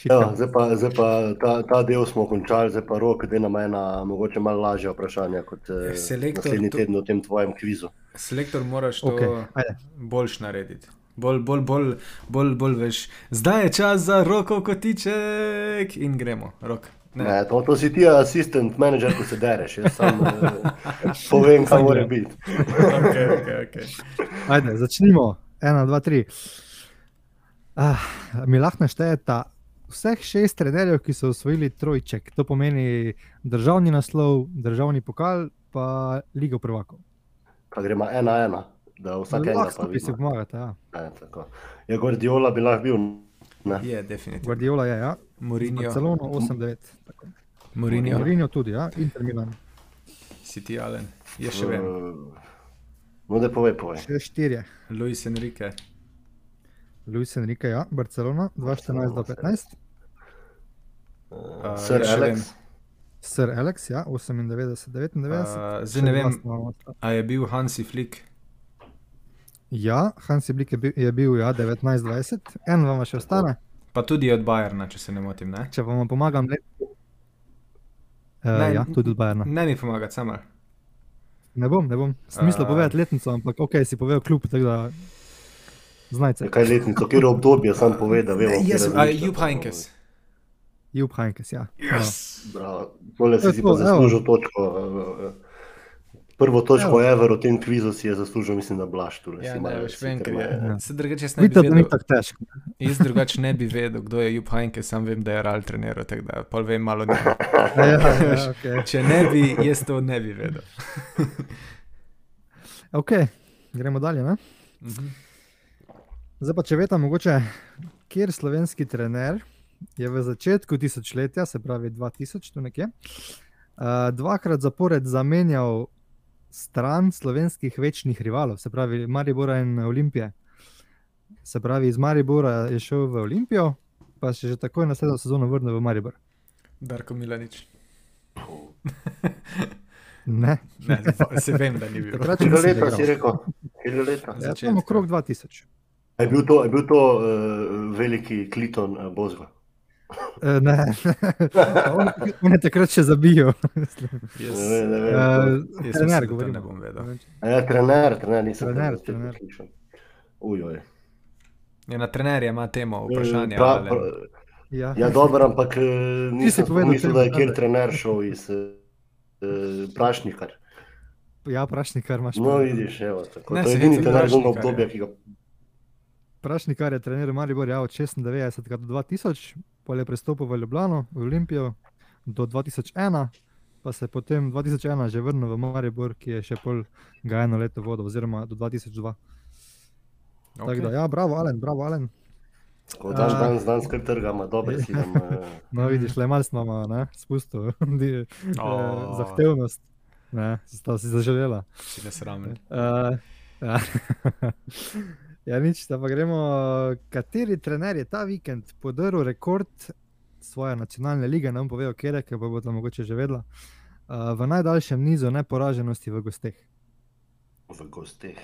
Ja, zdaj pa, zdaj pa ta, ta del smo končali, zdaj pa rok, da nam ena mogoče malo lažja vprašanja kot eh, Selektor, naslednji to- teden v tem tvojem kvizu. Selektor moraš to Okej, okay. ajde. boljš narediti. Bolj, bolj, bolj, bolj, bolj veš. Zdaj je čas za roko kotiček in gremo. Rok. Ne. Ne, to, to si ti asistent manager, ko se dereš. Jaz sam eh, povem, kaj mora biti. Okay, okay, okay. Ajde, začnimo. Ena, dva, tri. Ah, mi lahko naštejete vseh šest trenerjev, ki so osvojili trojček. To pomeni državni naslov, državni pokal, pa Ligo prvakov. Kaj gremo ena, ena, da vsak enega pa skupaj si pomagate. Ja. Ne, tako. Ja, Guardiola bi lahko bil. Ne. Je, definitivno. Guardiola je, ja. Mourinho, Barcelona 8-9. tako. Mourinho, Mourinho tudi, ja. Inter Milan. City Allen, je še vem. Eh, No, da povej, povej. Še štirje. Luis Enrique, Luis Enrique, ja. Barcelona 2-14-15. Uh, A, Sir jaz še Alex. Sir Alex, ja. 98-99. Uh, zdaj ne vem, a je bil Hansi Flick. Ja, Hansi Blik je bil, je bil ja, 19-20, en vam še ostane, Pa tudi od Bayerna, če se ne motim. Ne, če vam pomagam. Le... Uh, Ne, ja, tudi od Bajerna. ne mi pomagati, samo. Ne bom, ne bom. Smisel A. povedati letnico, ampak ok, si povedal kljub, tako da znajce. Ja, Kaj letnico, kjer obdobje sam povedal, vemo. Jaz, bomo- Heynckes. Jup Heinkes, ja. Yes. Bravo. Tole si, Ja, si pa evo. zaslužil točko. eh, eh, Prvo točko Ever v tem kvizu si je zaslužil, mislim, da Blaž. tule Ja, si ne, veš, vem, ker je. me- Se drugače ne bi da ni vedel. tako težko. Jaz drugače ne bi vedel, kdo je Jupp Heynckes, sam vem, da je Ral treniral, tako da pol vem malo ne. Ja, ja, okay. Če ne bi, jaz to ne bi vedel. ok, gremo dalje. Ne? Mhm. Zdaj pa, če veste, mogoče, kjer slovenski trener je v začetku tisočletja, se pravi 2000, tu nekje, uh, dvakrat zapored zamenjal stran slovenskih večnih rivalov, se pravi Maribora in Olimpije. Se pravi, iz Maribora je šel v Olimpijo, pa se je že takoj naslednjo sezono vrnil v Maribor. Darko Milanič. Ne, Ne, se vem, da ni bil. Takrat Kilo nisem leta si rekel? Kilo leta? ja, tam okrog 2000. Je bil to, je bil to uh, veliki kliton uh, Bozga. Uh, ne, on, on je takrat še zabil. Jaz, Ne vem, ne vem. Uh, mislim, trener, govorim. ne bom vedel. Ja, trener, trener, nisem Trener, trener. slišal. Ujoj. Ja, na trenerja ima temo, vprašanje. Pra, pra, Ja. ja, dobro, ampak nisem povedal mislil, temo, da je kjer trener šel iz uh, Prašnikar. Ja, prašnikar imaš. No, prav. vidiš, evo, tako. Ne, to je edini trener obdobja, ki ga Prašnikar je trener Maribor ja, od 96 do 2000, pol je prestopil v Ljubljano, v Olimpijo do 2001, pa se je potem 2001 že vrnil v Maribor, ki je še pol ga eno leto vodil, oziroma do 2002. Okay. Tako da, ja, bravo, Alen, bravo, Alen. Ko dan, A. dan, dan skrb trgamo, dobro si nam. eh, No, vidiš, le malo smo ne, spustil di- eh, zahtevnost. Ne, sta si zaželela. Si nesramen. Uh, ja. ja, nič, da pa gremo. Kateri trener je ta vikend podaril rekord svoje nacionalne lige, ne bom povedal, kje je, ker pa bo to mogoče že vedela, uh, v najdaljšem nizu neporaženosti v gosteh. V gosteh.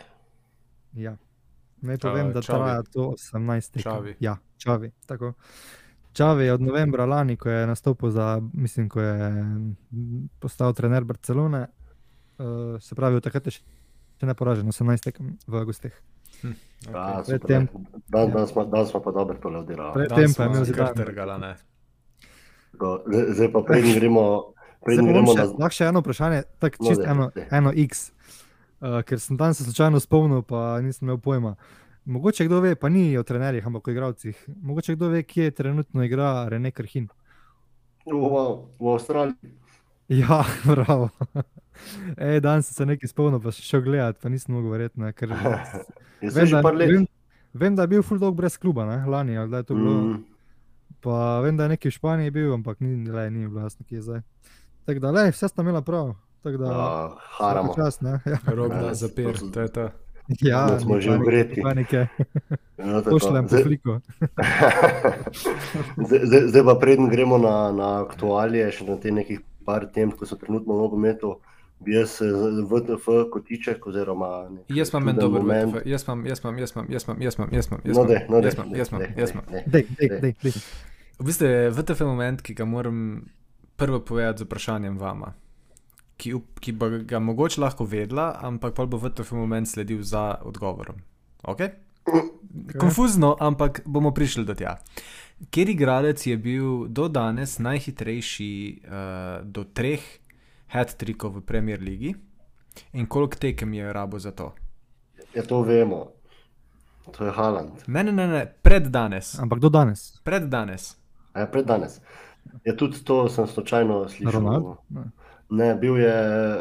Ja. Naj Ta povem, da Xavi. traja to 18 tekem. Xavi. Ja, Čavi. Tako. Čavi je od novembra lani, ko je nastopil za, mislim, ko je postal trener Barcelone, uh, se pravi, od takrat je še še neporažen, 18 tekem v gosteh. Ja, Okay. Pred super, tem- ne. Dan, dan, smo, dan smo pa dobro tole odigrali. Pred Dan tem pa je imel Zidane. trgala, ne. Zdaj pa preden gremo, gremo še, na. lahko še eno vprašanje, tako No, čist daj, eno, eno X, uh, ker sem tam se slučajno spomnil, pa nisem imel pojma. Mogoče kdo ve, pa ni o trenerjih, ampak o igravcih. Mogoče kdo ve, kje trenutno igra Rene Krhin. V, v Avstraliji. Ja, bravo. Ej, danes sem se nekaj spomnil, pa še šel gledat, pa nisem mogel verjeti. ne, Ker Je vem, da, par let. vem, vem, da je bil full dog brez kluba, ne, lani, ali da je to bilo. Mm, pa vem, da je neki v Španiji bil, ampak ni, le, ni bilo jasno, kje je zdaj. Tako da, le, vse sta imela prav. Tako da, Uh, haramo. čas, ne? Ja, Rok Ja, da to zapir, to je to. ja Da smo že v greti. Panike, Ja, tako. pošljem po Zdaj- fliko. Zdaj, zdaj- pa preden gremo na, na aktualije, še na te nekih par tem, ko so trenutno v nogometu, jaz eh, z- VTF kotiček oziroma Jaz imam en dober moment. VTF, jaz imam, jaz imam, jaz imam, jaz imam, jaz imam, jaz imam, No, dej, no, dej, jaz imam, jaz imam, jaz imam. V bistvu je VTF moment, ki ga moram prvo povedati z vprašanjem vama, ki, ki bi ga mogoče lahko vedela, ampak pa bo VTF moment sledil za odgovorom. Okay? Konfuzno, ampak bomo prišli do tja. Ker igralec je bil do danes najhitrejši uh, do treh hat-trikov v Premier League in koliko tekem je rabo za to? Ja, to vemo. To je Haaland. Ne, ne, ne, ne pred danes. Ampak do danes? Pred danes. A je pred danes. Ja, tudi to sem slučajno slišal. Ronaldo? Ne. Ne, bil je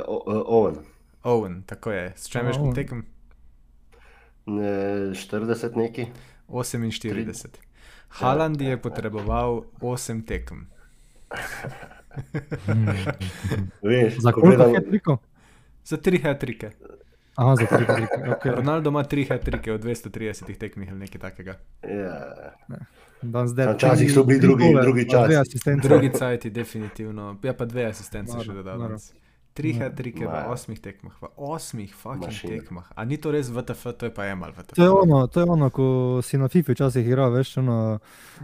O- O- Owen. Owen, tako je. S čem veš, koliko tekem? Ne, 40 neki. 48. Haaland je potreboval 8 tekem. Veš, Za ko koliko je triko? Za 3 hat-trike. Aha, za tri trike. Okay. Ronaldo ima 3 hat-trike od 230 tekmih ali nekaj takega. Ja, Včasih so bili tri drugi- drugi časi. asistence. Drugi je definitivno, ja pa dve asistence še dodal. Tri Ja. hat-trike v osmih tekmah, v osmih fucking Mašina. tekmah. A ni to res VTF, to je pa emal VTF. To je ono, to je ono, ko si na FIFA včasih igral, veš, ono,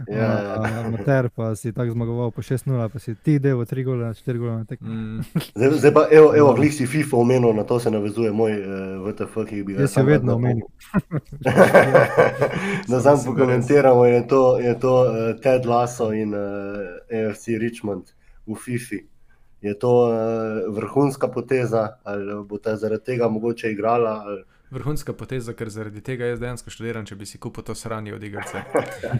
Ja, ja. amater, pa si tako zmagoval po 6-0, pa si ti del 3 gole na 4 gole na tekmo. Mm, Zdaj, zdaj pa, evo, evo glih si FIFA omenil, na to se navezuje moj uh, VTF, ki bi ga Jaz sam vedno rad omenim. Da sam pokomentiramo, je to, je to uh, Ted Lasso in uh, AFC Richmond v FIFA. Je to uh, vrhunska poteza, ali bo ta zaradi tega mogoče igrala? Ali... Vrhunska poteza, ker zaradi tega jaz dejansko študiram, če bi si kupil to sranje od igrice.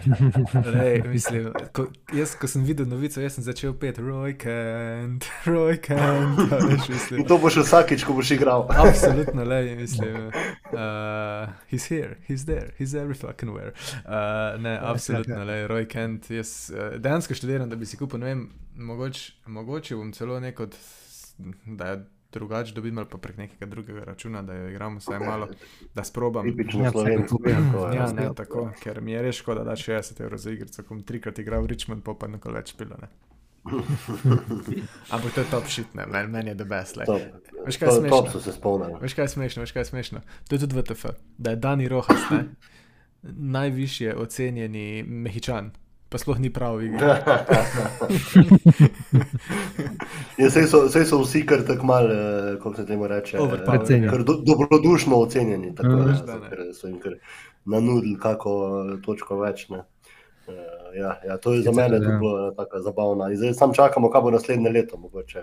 Lej, mislim, ko, jaz, ko sem videl novico, jaz sem začel pet, Roy Kent, Roy Kent. a Veš, mislim, In to boš vsakič, ko boš igral. Absolutno, le, mislim. Uh, he's here, he's there, he's every fucking where. Uh, ne, absolutno, le, Roy Kent. Jaz uh, dejansko študiram, da bi si kupil, ne vem, mogoče, mogoče bom celo nek od, da drugače dobim ali pa prek nekega drugega računa, da jo igram vsaj malo, da sprobam. Ja. Ja, Ja, ne, ja. tako, ker mi je res škoda, da 60 evrov za igrico, ko bom trikrat igral v Richmond, pa pa nikoli več pilo. Ne. Ampak to je top shit, ne, meni men je the best. Like. Top. Veš, kaj je smešno? Top so se spomnili. Veš kaj je smešno, veš kaj je smešno? To je tudi VTF, da je Dani Rojas, ne? najvišje ocenjeni mehičan, pa sploh ni prav. Ja, sej, so, sej so vsi kar tako mal, eh, kako se temu reče, eh, do, dobrodušno ocenjeni. Tako, Ja, ne, veš, so, ker so jim kar nanudili kako eh, točko več. Ne. Ja, ja, to je za Sicer, mene ja. bilo ena taka zabavna. In zdaj sam čakamo, kaj bo naslednje leto. Mogoče.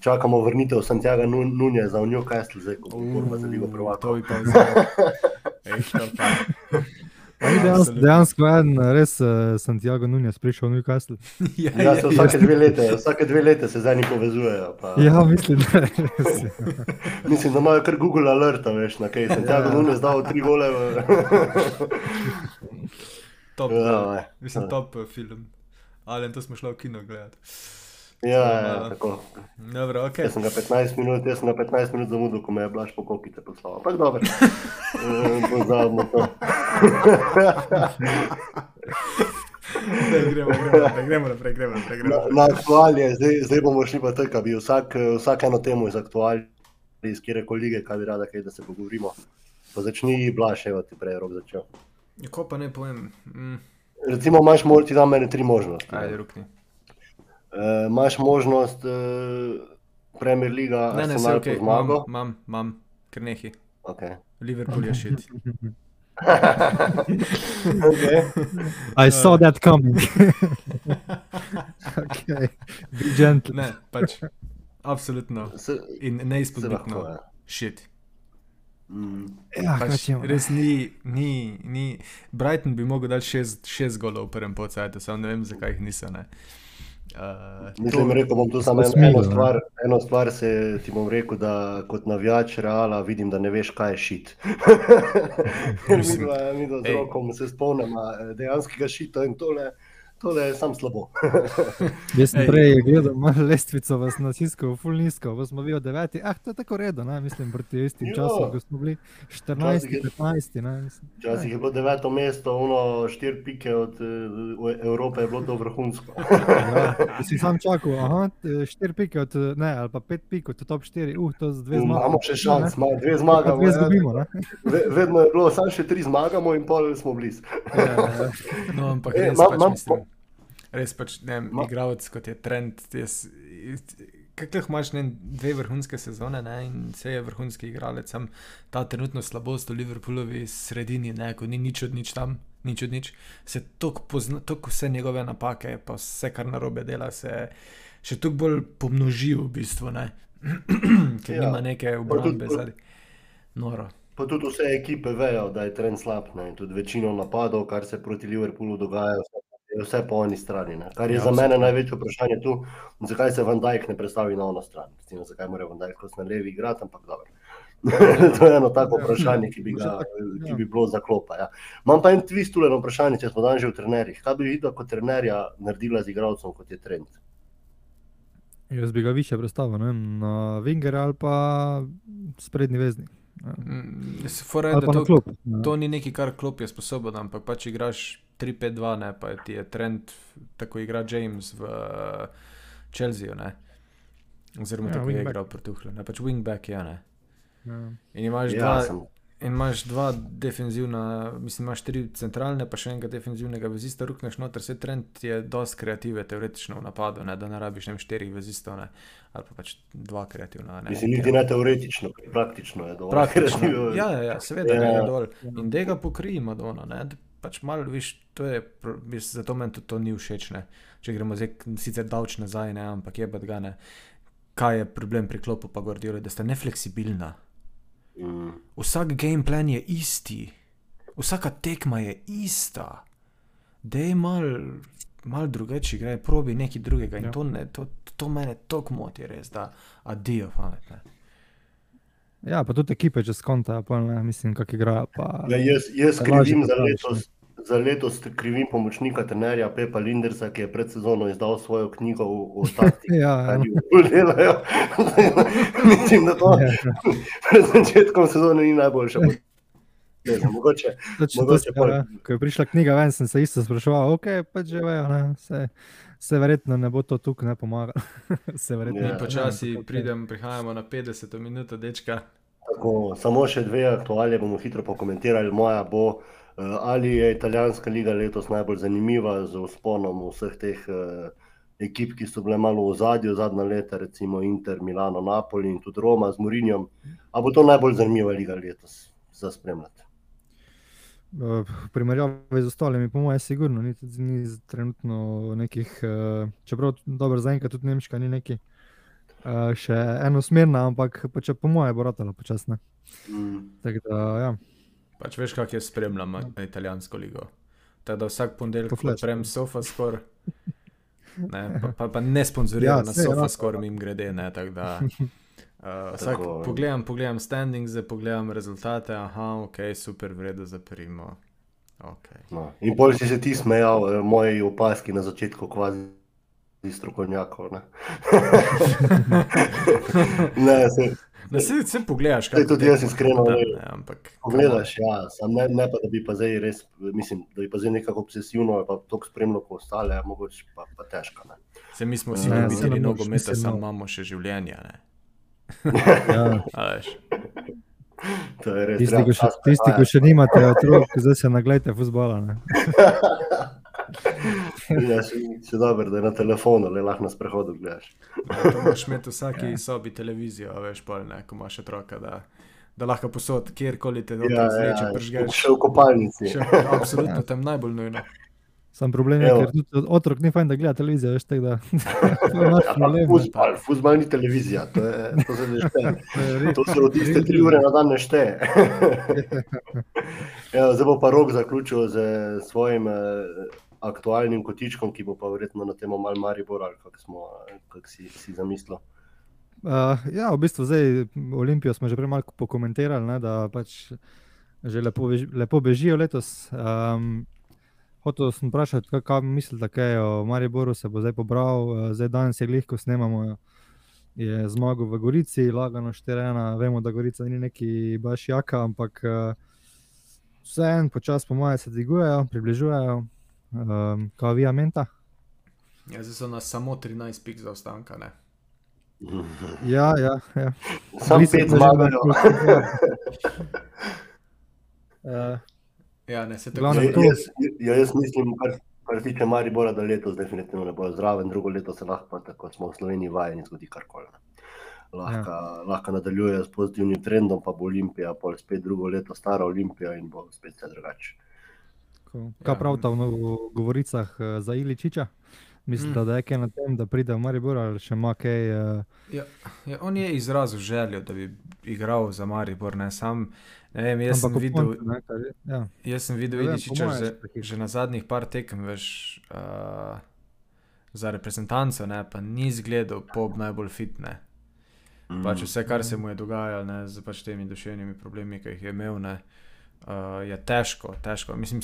Čakamo vrnitev Santiago Nun- Nunja za Newcastle, zdaj ko bo borba za Ligo To prvakov. bi pa vzel. Ni dejansko, dejansko en res uh, Santiago Nunes prišel v Newcastle. Ja, Ja, se vsake dve lete, vsake dve lete se zdaj povezujejo. Pa, Ja, mislim, da je res. Mislim, da imajo kar Google alerta, veš, na kaj Santiago Ja. Nunes dal tri gole. v- top, Ja, mislim, ja. top eh, film. Ali to smo šli v kino gledati. Ja, ja, tako. Dobro, ok. Jaz sem ga 15 minut, jaz sem ga 15 minut zamudil, ko me je blaš po kokice poslal. Ampak dobro. Eh, Pozabimo to. Daj, gremo, gremo gremo naprej, gremo naprej. Gremo Na, na aktualije, zdaj, zdaj bomo šli pa tako, bi vsak, vsak eno temo iz aktualij, iz kjer koli lige, kaj bi rada, kaj da se pogovorimo. Pa začni blaš, evo ti prej rok začel. Ko pa ne povem, mm, Recimo, imaš ti da meni tri možnosti. ajde, rukni. Uh, imaš možnost uh, Premier Liga, Ne, ne, vse Arsenal ok, po imam, zmago. imam, imam, ker nehi. Okay. Liverpool je šit. okay. I saw that coming. okay. Be gentle. Ne, pač, absolutno. Se, In se neizpodbitno. ja. Šit. Mm. Ja, Pač, res ni, ni, ni. Brighton bi mogel dati šest, šest golov v prvem polcajtu, samo ne vem, zakaj jih niso. Ne. Uh, Mislim, rekel bom tu samo Smilo, eno ne. stvar. Eno stvar se ti bom rekel, da kot navijač Reala vidim, da ne veš, kaj je šit. Mislim, mi dva, mi dva z rokom se spomnimo dejanskega šita in tole. To je sam slabo. Jaz sem Ej. prej gledal malo lestvico, vas nasiskal, full nizko, vas smo bili od 9. Ah, to je tako redo, ne? mislim, proti istim Ja. časom, ko smo bili 14, Včasih je- 15. Ne? Mislim, Včasih je bilo deveto mesto, ono štiri pike od eh, Evrope je bilo to vrhunsko. Ja, si sam čakal, aha, 4 pike od, ne, ali pa 5 pik od top 4, uh, to z dve zmage. Imamo še šans, ima dve Pa zmagamo. dve ja. zgubimo, ne? Ve- Vedno je bilo, samo še tri zmagamo in pol smo blizu. Ja, ja. No, ampak E, res ma- pač mislim. Res pač ne, vem, Ma- igralec kot je trend. Jaz, lahko imaš ne, dve vrhunske sezone ne, in vse je vrhunski igralec, sam ta trenutno slabost v Liverpoolovi sredini, ne, ko ni nič od nič tam, nič od nič, se toliko pozna, toliko vse njegove napake, pa vse, kar narobe dela, se še toliko bolj pomnoži v bistvu, ne, ker Ja. nima neke obrambe zadnji. Noro. Pa tudi vse ekipe vejo, da je trend slab. Ne? Tudi večino napadov, kar se proti Liverpoolu dogaja, vse- je vse po oni strani. Ne? Kar je Ja, za mene največje vprašanje tu, zakaj se Van Dijk ne predstavi na ono stran. Tem, zakaj mora Van Dijk kot na levi igrati, ampak dobro. to je eno tako Ja. vprašanje, ki bi, ga, ki ja. bi bilo za klopa. Ja. Imam pa en twist na vprašanje, če smo danes že v trenerjih. Kaj bi videl kot trenerja naredila z igralcem, kot je trend? Jaz bi ga više predstavil, ne vem, na Winger ali pa sprednji veznik. Ja. Mm, jaz Fora je, Ali da pa na to. To ni nekaj, kar klop je sposoben, ampak pač igraš 3-5-2, ne pa ti je trend, tako igra James v uh, Chelsea, ne. Oziroma, Ja, ja, tako je igral pri Tuhlu, ne pač wingback je, ne. Ja. In imaš, Ja, dva, sem, in imaš dva defenzivna, mislim, imaš tri centralne, pa še enega defenzivnega vezista, rukneš noter, se trend je dosti kreative, teoretično v napadu, ne, da ne rabiš ne štirih vezistov, ne, ali pa pač dva kreativna. Ne, mislim, niti ne teoretično, praktično je dovolj. Praktično. kreativen. Ja, ja, ja, seveda Ja. ja. je dol. In da ga pokrije Madonna. Ne? Pač malo, viš, to je, mislim, zato meni tudi to ni všeč. Ne? Če gremo zdaj sicer davč nazaj, ne? ampak je bed ga ne. Kaj je problem pri klopu pa Gordioli, da sta nefleksibilna. Mm. Vsak game plan je isti, vsaka tekma je ista. Da je mal, mal drugače, gre, probi nekaj drugega. In Ja. to, ne, to, to mene toliko moti, res, da adijo pametne. Ja, pa tudi ekipe čez konta, pa ne, mislim, kako igrajo. Pa... Ja, jaz, jaz krivim za letos, za letos krivim pomočnika trenerja Pepa Lindersa, ki je pred sezono izdal svojo knjigo o, taktiki. Ja, ja. Mislim, da to Ja, pred začetkom sezone ni najboljše. Ne Mogoče, Točno to Mogoče pol- ja, Ko je prišla knjiga ven, sem se isto spraševal, ok, pač že vejo, ne, se, se verjetno ne bo to tukaj ne pomagalo. se verjetno ne. počasi ampak, pridem, prihajamo na 50 minuto, dečka. tako, samo še dve aktualije bomo hitro pokomentirali. Moja bo, eh, ali je italijanska liga letos najbolj zanimiva z usponom vseh teh eh, ekip, ki so bile malo v zadju zadnja leta, recimo Inter, Milano, Napoli in tudi Roma z Murinjom. Ali bo to najbolj zanimiva liga letos za spremljati? V primerjavi z ostalimi, po mojem, sigurno ni, ni trenutno nekih, eh, čeprav dobro zaenkrat tudi Nemška ni neki. Uh, še enosmerna, ampak pa če po mojem bo ratalo počasno. Mm. Tako da, ja. Pač veš, kako jaz spremljam Ja. na italijansko ligo. Tako da vsak ponedeljek odprem SofaScore. Ne, pa, pa, pa ne sponzoriram Ja, ja, na SofaScore, mim grede. Ne, da, uh, vsak pogledam, pogledam standings, pogledam rezultate, aha, ok, super, vredo za primo. Okay. No. In bolj si se ti smejal, eh, moji opaski na začetku kvazi strokovnjakov. Ne, ne se, Da se, se pogledaš, Saj tudi jaz iskreno da, ne. ampak, Pogledaš, ja, sam ne, ne pa da bi pa zdaj res, mislim, da bi pa zdaj nekako obsesivno pa tako spremljal kot ostale, mogoče pa, pa težko. Ne. Se mi smo vsi ljubitelji nogometa, samo no. imamo še življenje. Ne? Ja. Res. Tisti, ko še, tisti, ko še nimate otrok, zdaj se naglejte futbola. Ne? Ja, še, še dobro, da je na telefonu, le lahko na sprehodu gledaš. Ja, moraš imeti v vsaki sobi televizijo, veš, pol, ne, ko imaš otroka, da, da lahko posod, kjerkoli te Ja, otrok zreče, ja, pržgeš. še v kopalnici. Še, absolutno, tam najbolj nujno. Sam problem je, Evo. ker otrok ni fajn, da gleda televizijo, veš, tako da. Fuzbal, fuzbal ni televizija, to, je, to se ne šteje. To se od tiste tri ure na dan ne šteje. ja, zdaj bo pa rok zaključil z svojim eh, aktualnim kotičkom, ki bo pa verjetno na temo mal Maribor ali kako smo, eh, kak si, si zamislil. Uh, ja, v bistvu zdaj Olimpijo smo že prej malo pokomentirali, ne, da pač že lepo, lepo bežijo letos. Um, Hotel sem vprašati, kaj, kaj mislite, kaj je o Mariboru, se bo zdaj pobral, eh, zdaj danes je glih, ko snemamo, je zmagal v Gorici, lagano 4-1, vemo, da Gorica ni neki baš jaka, ampak eh, vseeno počasi po moje se dvigujejo, približujejo, um, kao via menta. Ja, zdaj so nas samo 13 pik za ostanka, ne? Ja, ja, ja. Sam na zmagajo. Eh, Ja, ne, se tako to- jaz, ja, jaz mislim, kar, kar se tiče Maribora, da letos definitivno ne bo zraven, drugo leto se lahko, pa tako smo v Sloveniji vajeni, zgodi karkoli. Lahko, ja. lahko nadaljujejo s pozitivnim trendom, pa bo Olimpija, pol spet drugo leto stara Olimpija in bo spet vse drugače. Kaj Ja. pravite v no- govoricah eh, za Iličiča? Mislite, Mm. da je kaj na tem, da pride v Maribor ali še ima kaj? eh, Ja, ja, on je izrazil željo, da bi igral za Maribor. Ne, sam, ne vem, jaz sem ampak videl, koncu, ne, je- ja. jaz sem videl Iličiča moje že, že na zadnjih par tekem veš, uh, za reprezentanco, ne, pa ni izgledal pop najbolj fitne. Mm. Pač vse, kar se mu je dogajalo, ne, z pač temi duševnimi problemi, ki jih je imel, ne, uh, je težko, težko. Mislim,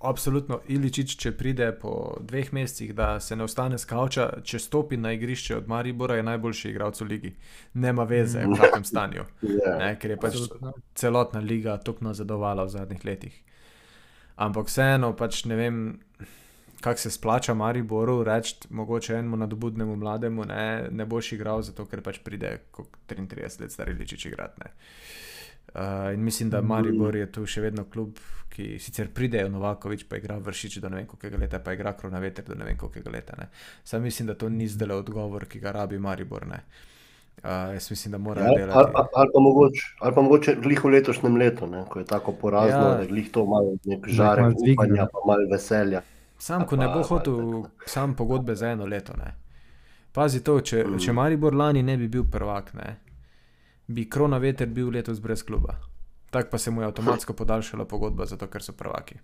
absolutno Iličič, če pride po dveh mesecih, da se ne ostane z kavča, če stopi na igrišče od Maribora, je najboljši igralec v ligi. Nema veze, v kakšnem stanju, Ja. ne, ker je pač Absolutno. celotna liga tako nazadovala v zadnjih letih. Ampak vseeno, pač ne vem, kako se splača Mariboru reči, mogoče enemu nadobudnemu mlademu, ne, ne boš igral, zato ker pač pride kot 33 let stari ličič igrati. Ne. Uh, in mislim, da Maribor je tu še vedno klub, ki sicer pride Novakovič, pa igra vršič do ne vem koliko leta, pa igra Kronaveter do ne vem koliko leta. Ne. Sam mislim, da to ni zdaj odgovor, ki ga rabi Maribor. Ne. Uh, jaz mislim, da morajo Ali, delati. ali, ali pa mogoče, ali pa mogoče glih v letošnjem letu, ne, ko je tako porazno, Ja. ja. da glih to malo nek žarek malo upanja, ne. pa malo veselja. Sam, ko ne Pa- bo pa hotel sam pogodbe za eno leto. Ne. Pazi to, če, Mm. če Maribor lani ne bi bil prvak, ne, bi Krona Veter bil letos brez kluba. Tako pa se mu je avtomatsko podaljšala pogodba, zato ker so prvaki.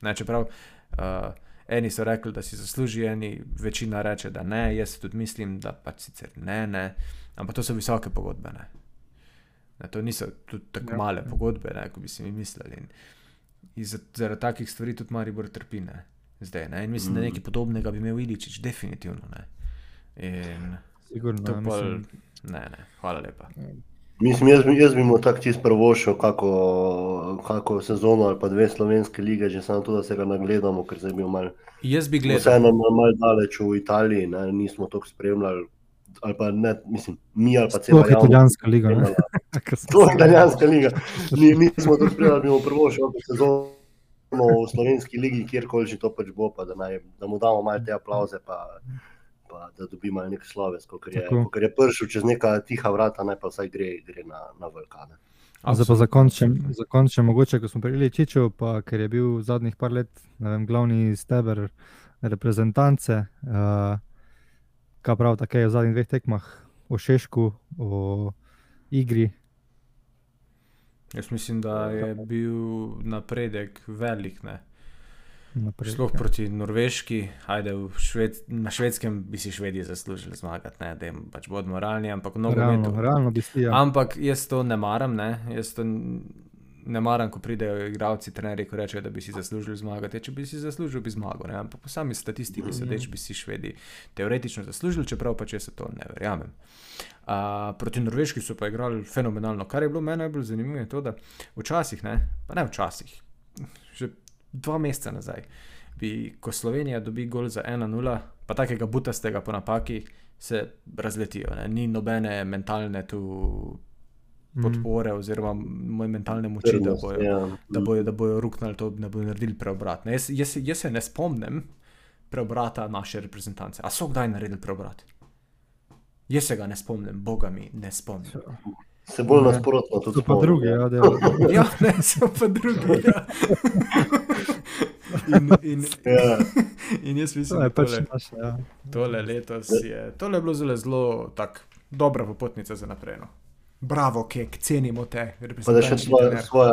Ne, čeprav uh, eni so rekli, da si zasluži, eni večina reče, da ne, jaz tudi mislim, da pač sicer ne, ne, ampak to so visoke pogodbe. Ne. Ne, to niso tudi tako Ja. ja. male pogodbe, ne, kot bi si mi mislili. In, in za- zaradi takih stvari tudi Maribor trpi. Ne. Zdaj, ne. In mislim, mm. da nekaj podobnega bi imel Iličič, definitivno. Ne. In Sigurno, to ja, pa, mislim, ne, ne, hvala lepa. Mislim, jaz, bi- jaz bi mu tako čist prvošil, kako, kako sezono ali pa dve slovenske lige, že samo to, da se ga nagledamo, ker zdaj je bil mal, Jaz bi gledal, vseeno mal, mal daleč v Italiji, ne, nismo toliko spremljali. Ali pa ne, mislim, mi ali pa cela Sploh italijanska liga. To je italijanska liga. Mi nismo to spremljali, bi mu prvo šel sezono v slovenski ligi, kjerkoli že to pač bo, pa da, naj, da mu damo malo te aplauze, pa, pa da dobi malo nek sloves, ker je, kakor je prišel čez neka tiha vrata, naj pa vsaj gre, gre na, na vulkane. Zdaj pa za konec, še- za še mogoče, ko smo prijeli Čičev, pa ker je bil zadnjih par let ne vem, glavni steber reprezentance. Uh, kaj prav, tako je v zadnjih dveh tekmah, o Šešku, o igri. Jaz mislim, da je bil napredek velik. Ne. Naprej, Sploh ja. proti Norveški, ajde, šved, na švedskem bi si švedi zaslužili zmagati, ne, da jim pač bodo moralni, ampak nogometu. Realno, realno bi si. Ja. Ampak jaz to ne maram, ne. jaz to ne maram, ko pridejo igralci, trenerji, ko rečejo, da bi si zaslužili zmagati. Ja, Če bi si zaslužil, bi zmagal. Ne? Ampak po sami statistiki sodeč bi si švedi teoretično zaslužili, čeprav pač jaz to ne verjamem. Uh, proti Norveški so pa igrali fenomenalno. Kar je bilo meni najbolj zanimivo, je to, da včasih, ne, pa ne včasih, že dva meseca nazaj, bi, ko Slovenija dobi gol za 1-0, pa takega butastega po napaki, se razletijo. Ne? Ni nobene mentalne tu Mhm. podpore, oziroma moj mentalne moči, da bojo, Ja. da bojo, da bojo ruknili to, da bojo naredili preobrat. Ne? Jaz, jaz, jaz se ne spomnim preobrata naše reprezentance. A so kdaj naredili preobrat? Jaz se ga ne spomnim, boga mi ne spomnim. Se bolj Ne. nasprotno tudi So pa drugi, ja. Ja, ne, so pa drugi. Ja. In, in, Ja. in jaz mislim, To je da pač tole, naš. Ja. tole letos je, tole je bilo zelo, zelo tak, dobra popotnica za naprej. No. Bravo, kek, cenimo te, da še svoje, svoje,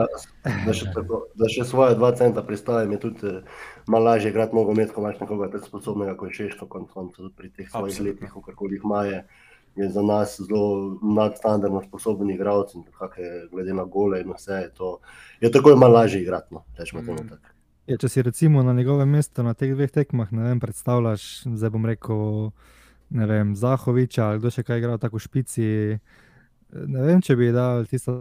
da še, tako, da še svoje dva centa pristavim, je tudi eh, malo lažje igrati nogomet, ko imaš nekoga tako sposobnega, kot je Češko, konc koncev tudi pri teh svojih Absolutno. letih, kakorkoli jih imaje, je za nas zelo nadstandardno sposoben igralec glede na gole in vse, je to je takoj malo lažje igrati, no, rečemo Mhm. tako. Ja, če si recimo na njegovem mestu na teh dveh tekmah, ne vem, predstavljaš, zdaj bom rekel, ne vem, Zahoviča ali kdo še kaj igra tako v špici. Ne vem, če bi dal tista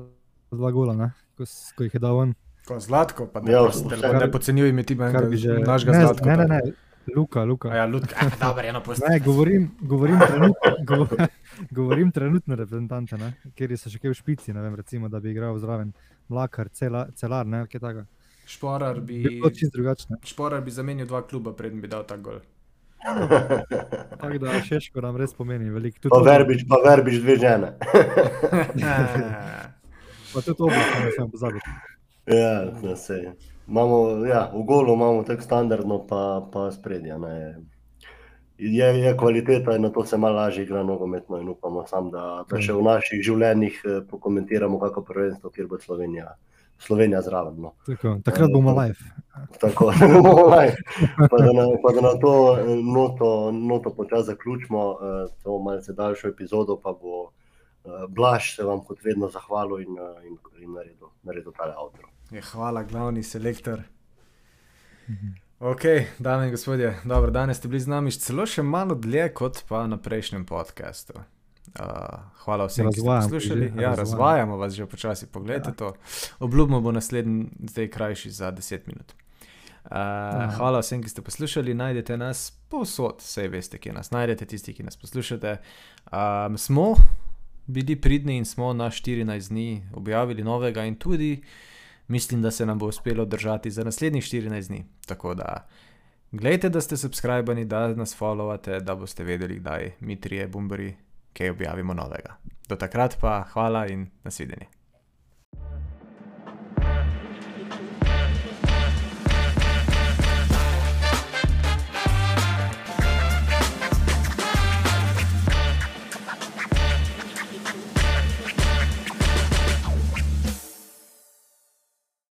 dva gola, ne, ko, ko jih je dal on. Ko Zlatko, pa ne, Ja, te, ne podcenjuj mi ti Kar bi že. našega ne, Zlatka. ne, ne, ne, Luka, Luka. A Ja, Ludka, eh, dobro, eno pusti. Ne, govorim, govorim, trenutno, govorim, govorim trenutno reprezentante, ne, kjer so še kaj v špici, ne vem, recimo, da bi igral zraven Mlakar, cela, celar, ne, kaj takega. Šporar bi, šporar bi zamenil dva kluba, preden bi dal ta gol. Tako da Šeško nam res pomeni veliko. Tudi Pa verbič, pa verbič dve žene. Pa tudi oblak, ne smem pozabiti. Ja, no, sej. Imamo, ja, v golu imamo tako standardno, pa, pa spredje. Ne. Je, je kvaliteta in na to se malo lažje igra nogometno in upamo sam, da, da še v naših življenjih eh, pokomentiramo kako prvenstvo, kjer bo Slovenija, Slovenija zraven. No. Tako, takrat bomo live. Tako, da bomo live. Pa da na, pa da na to eh, noto, noto počasi zaključimo, eh, to malce daljšo epizodo, pa bo eh, Blaž se vam kot vedno zahvalil in, eh, in, in naredil, naredil tale avto. Je, hvala, glavni selektor. Ok, dame in gospodje, dobro, danes ste bili z nami celo še malo dlje kot pa na prejšnjem podkastu. Uh, hvala vsem, ki ste Razvajamo poslušali. že, Ja, razvajamo. razvajamo vas že počasi, pogledajte ja. to. Obljubimo bo naslednji, zdaj krajši za 10 minut. Uh, hvala vsem, ki ste poslušali. Najdete nas povsod, vse veste, kje nas najdete, tisti, ki nas poslušate. Um, smo bili pridni in smo na 14 dni objavili novega, in tudi mislim, da se nam bo uspelo držati za naslednjih 14 dni. Tako da, gledajte, da ste subskrbani, da nas followate, da boste vedeli, kdaj mi trije bumbari, kaj objavimo novega. Do takrat pa hvala in nasvidenje.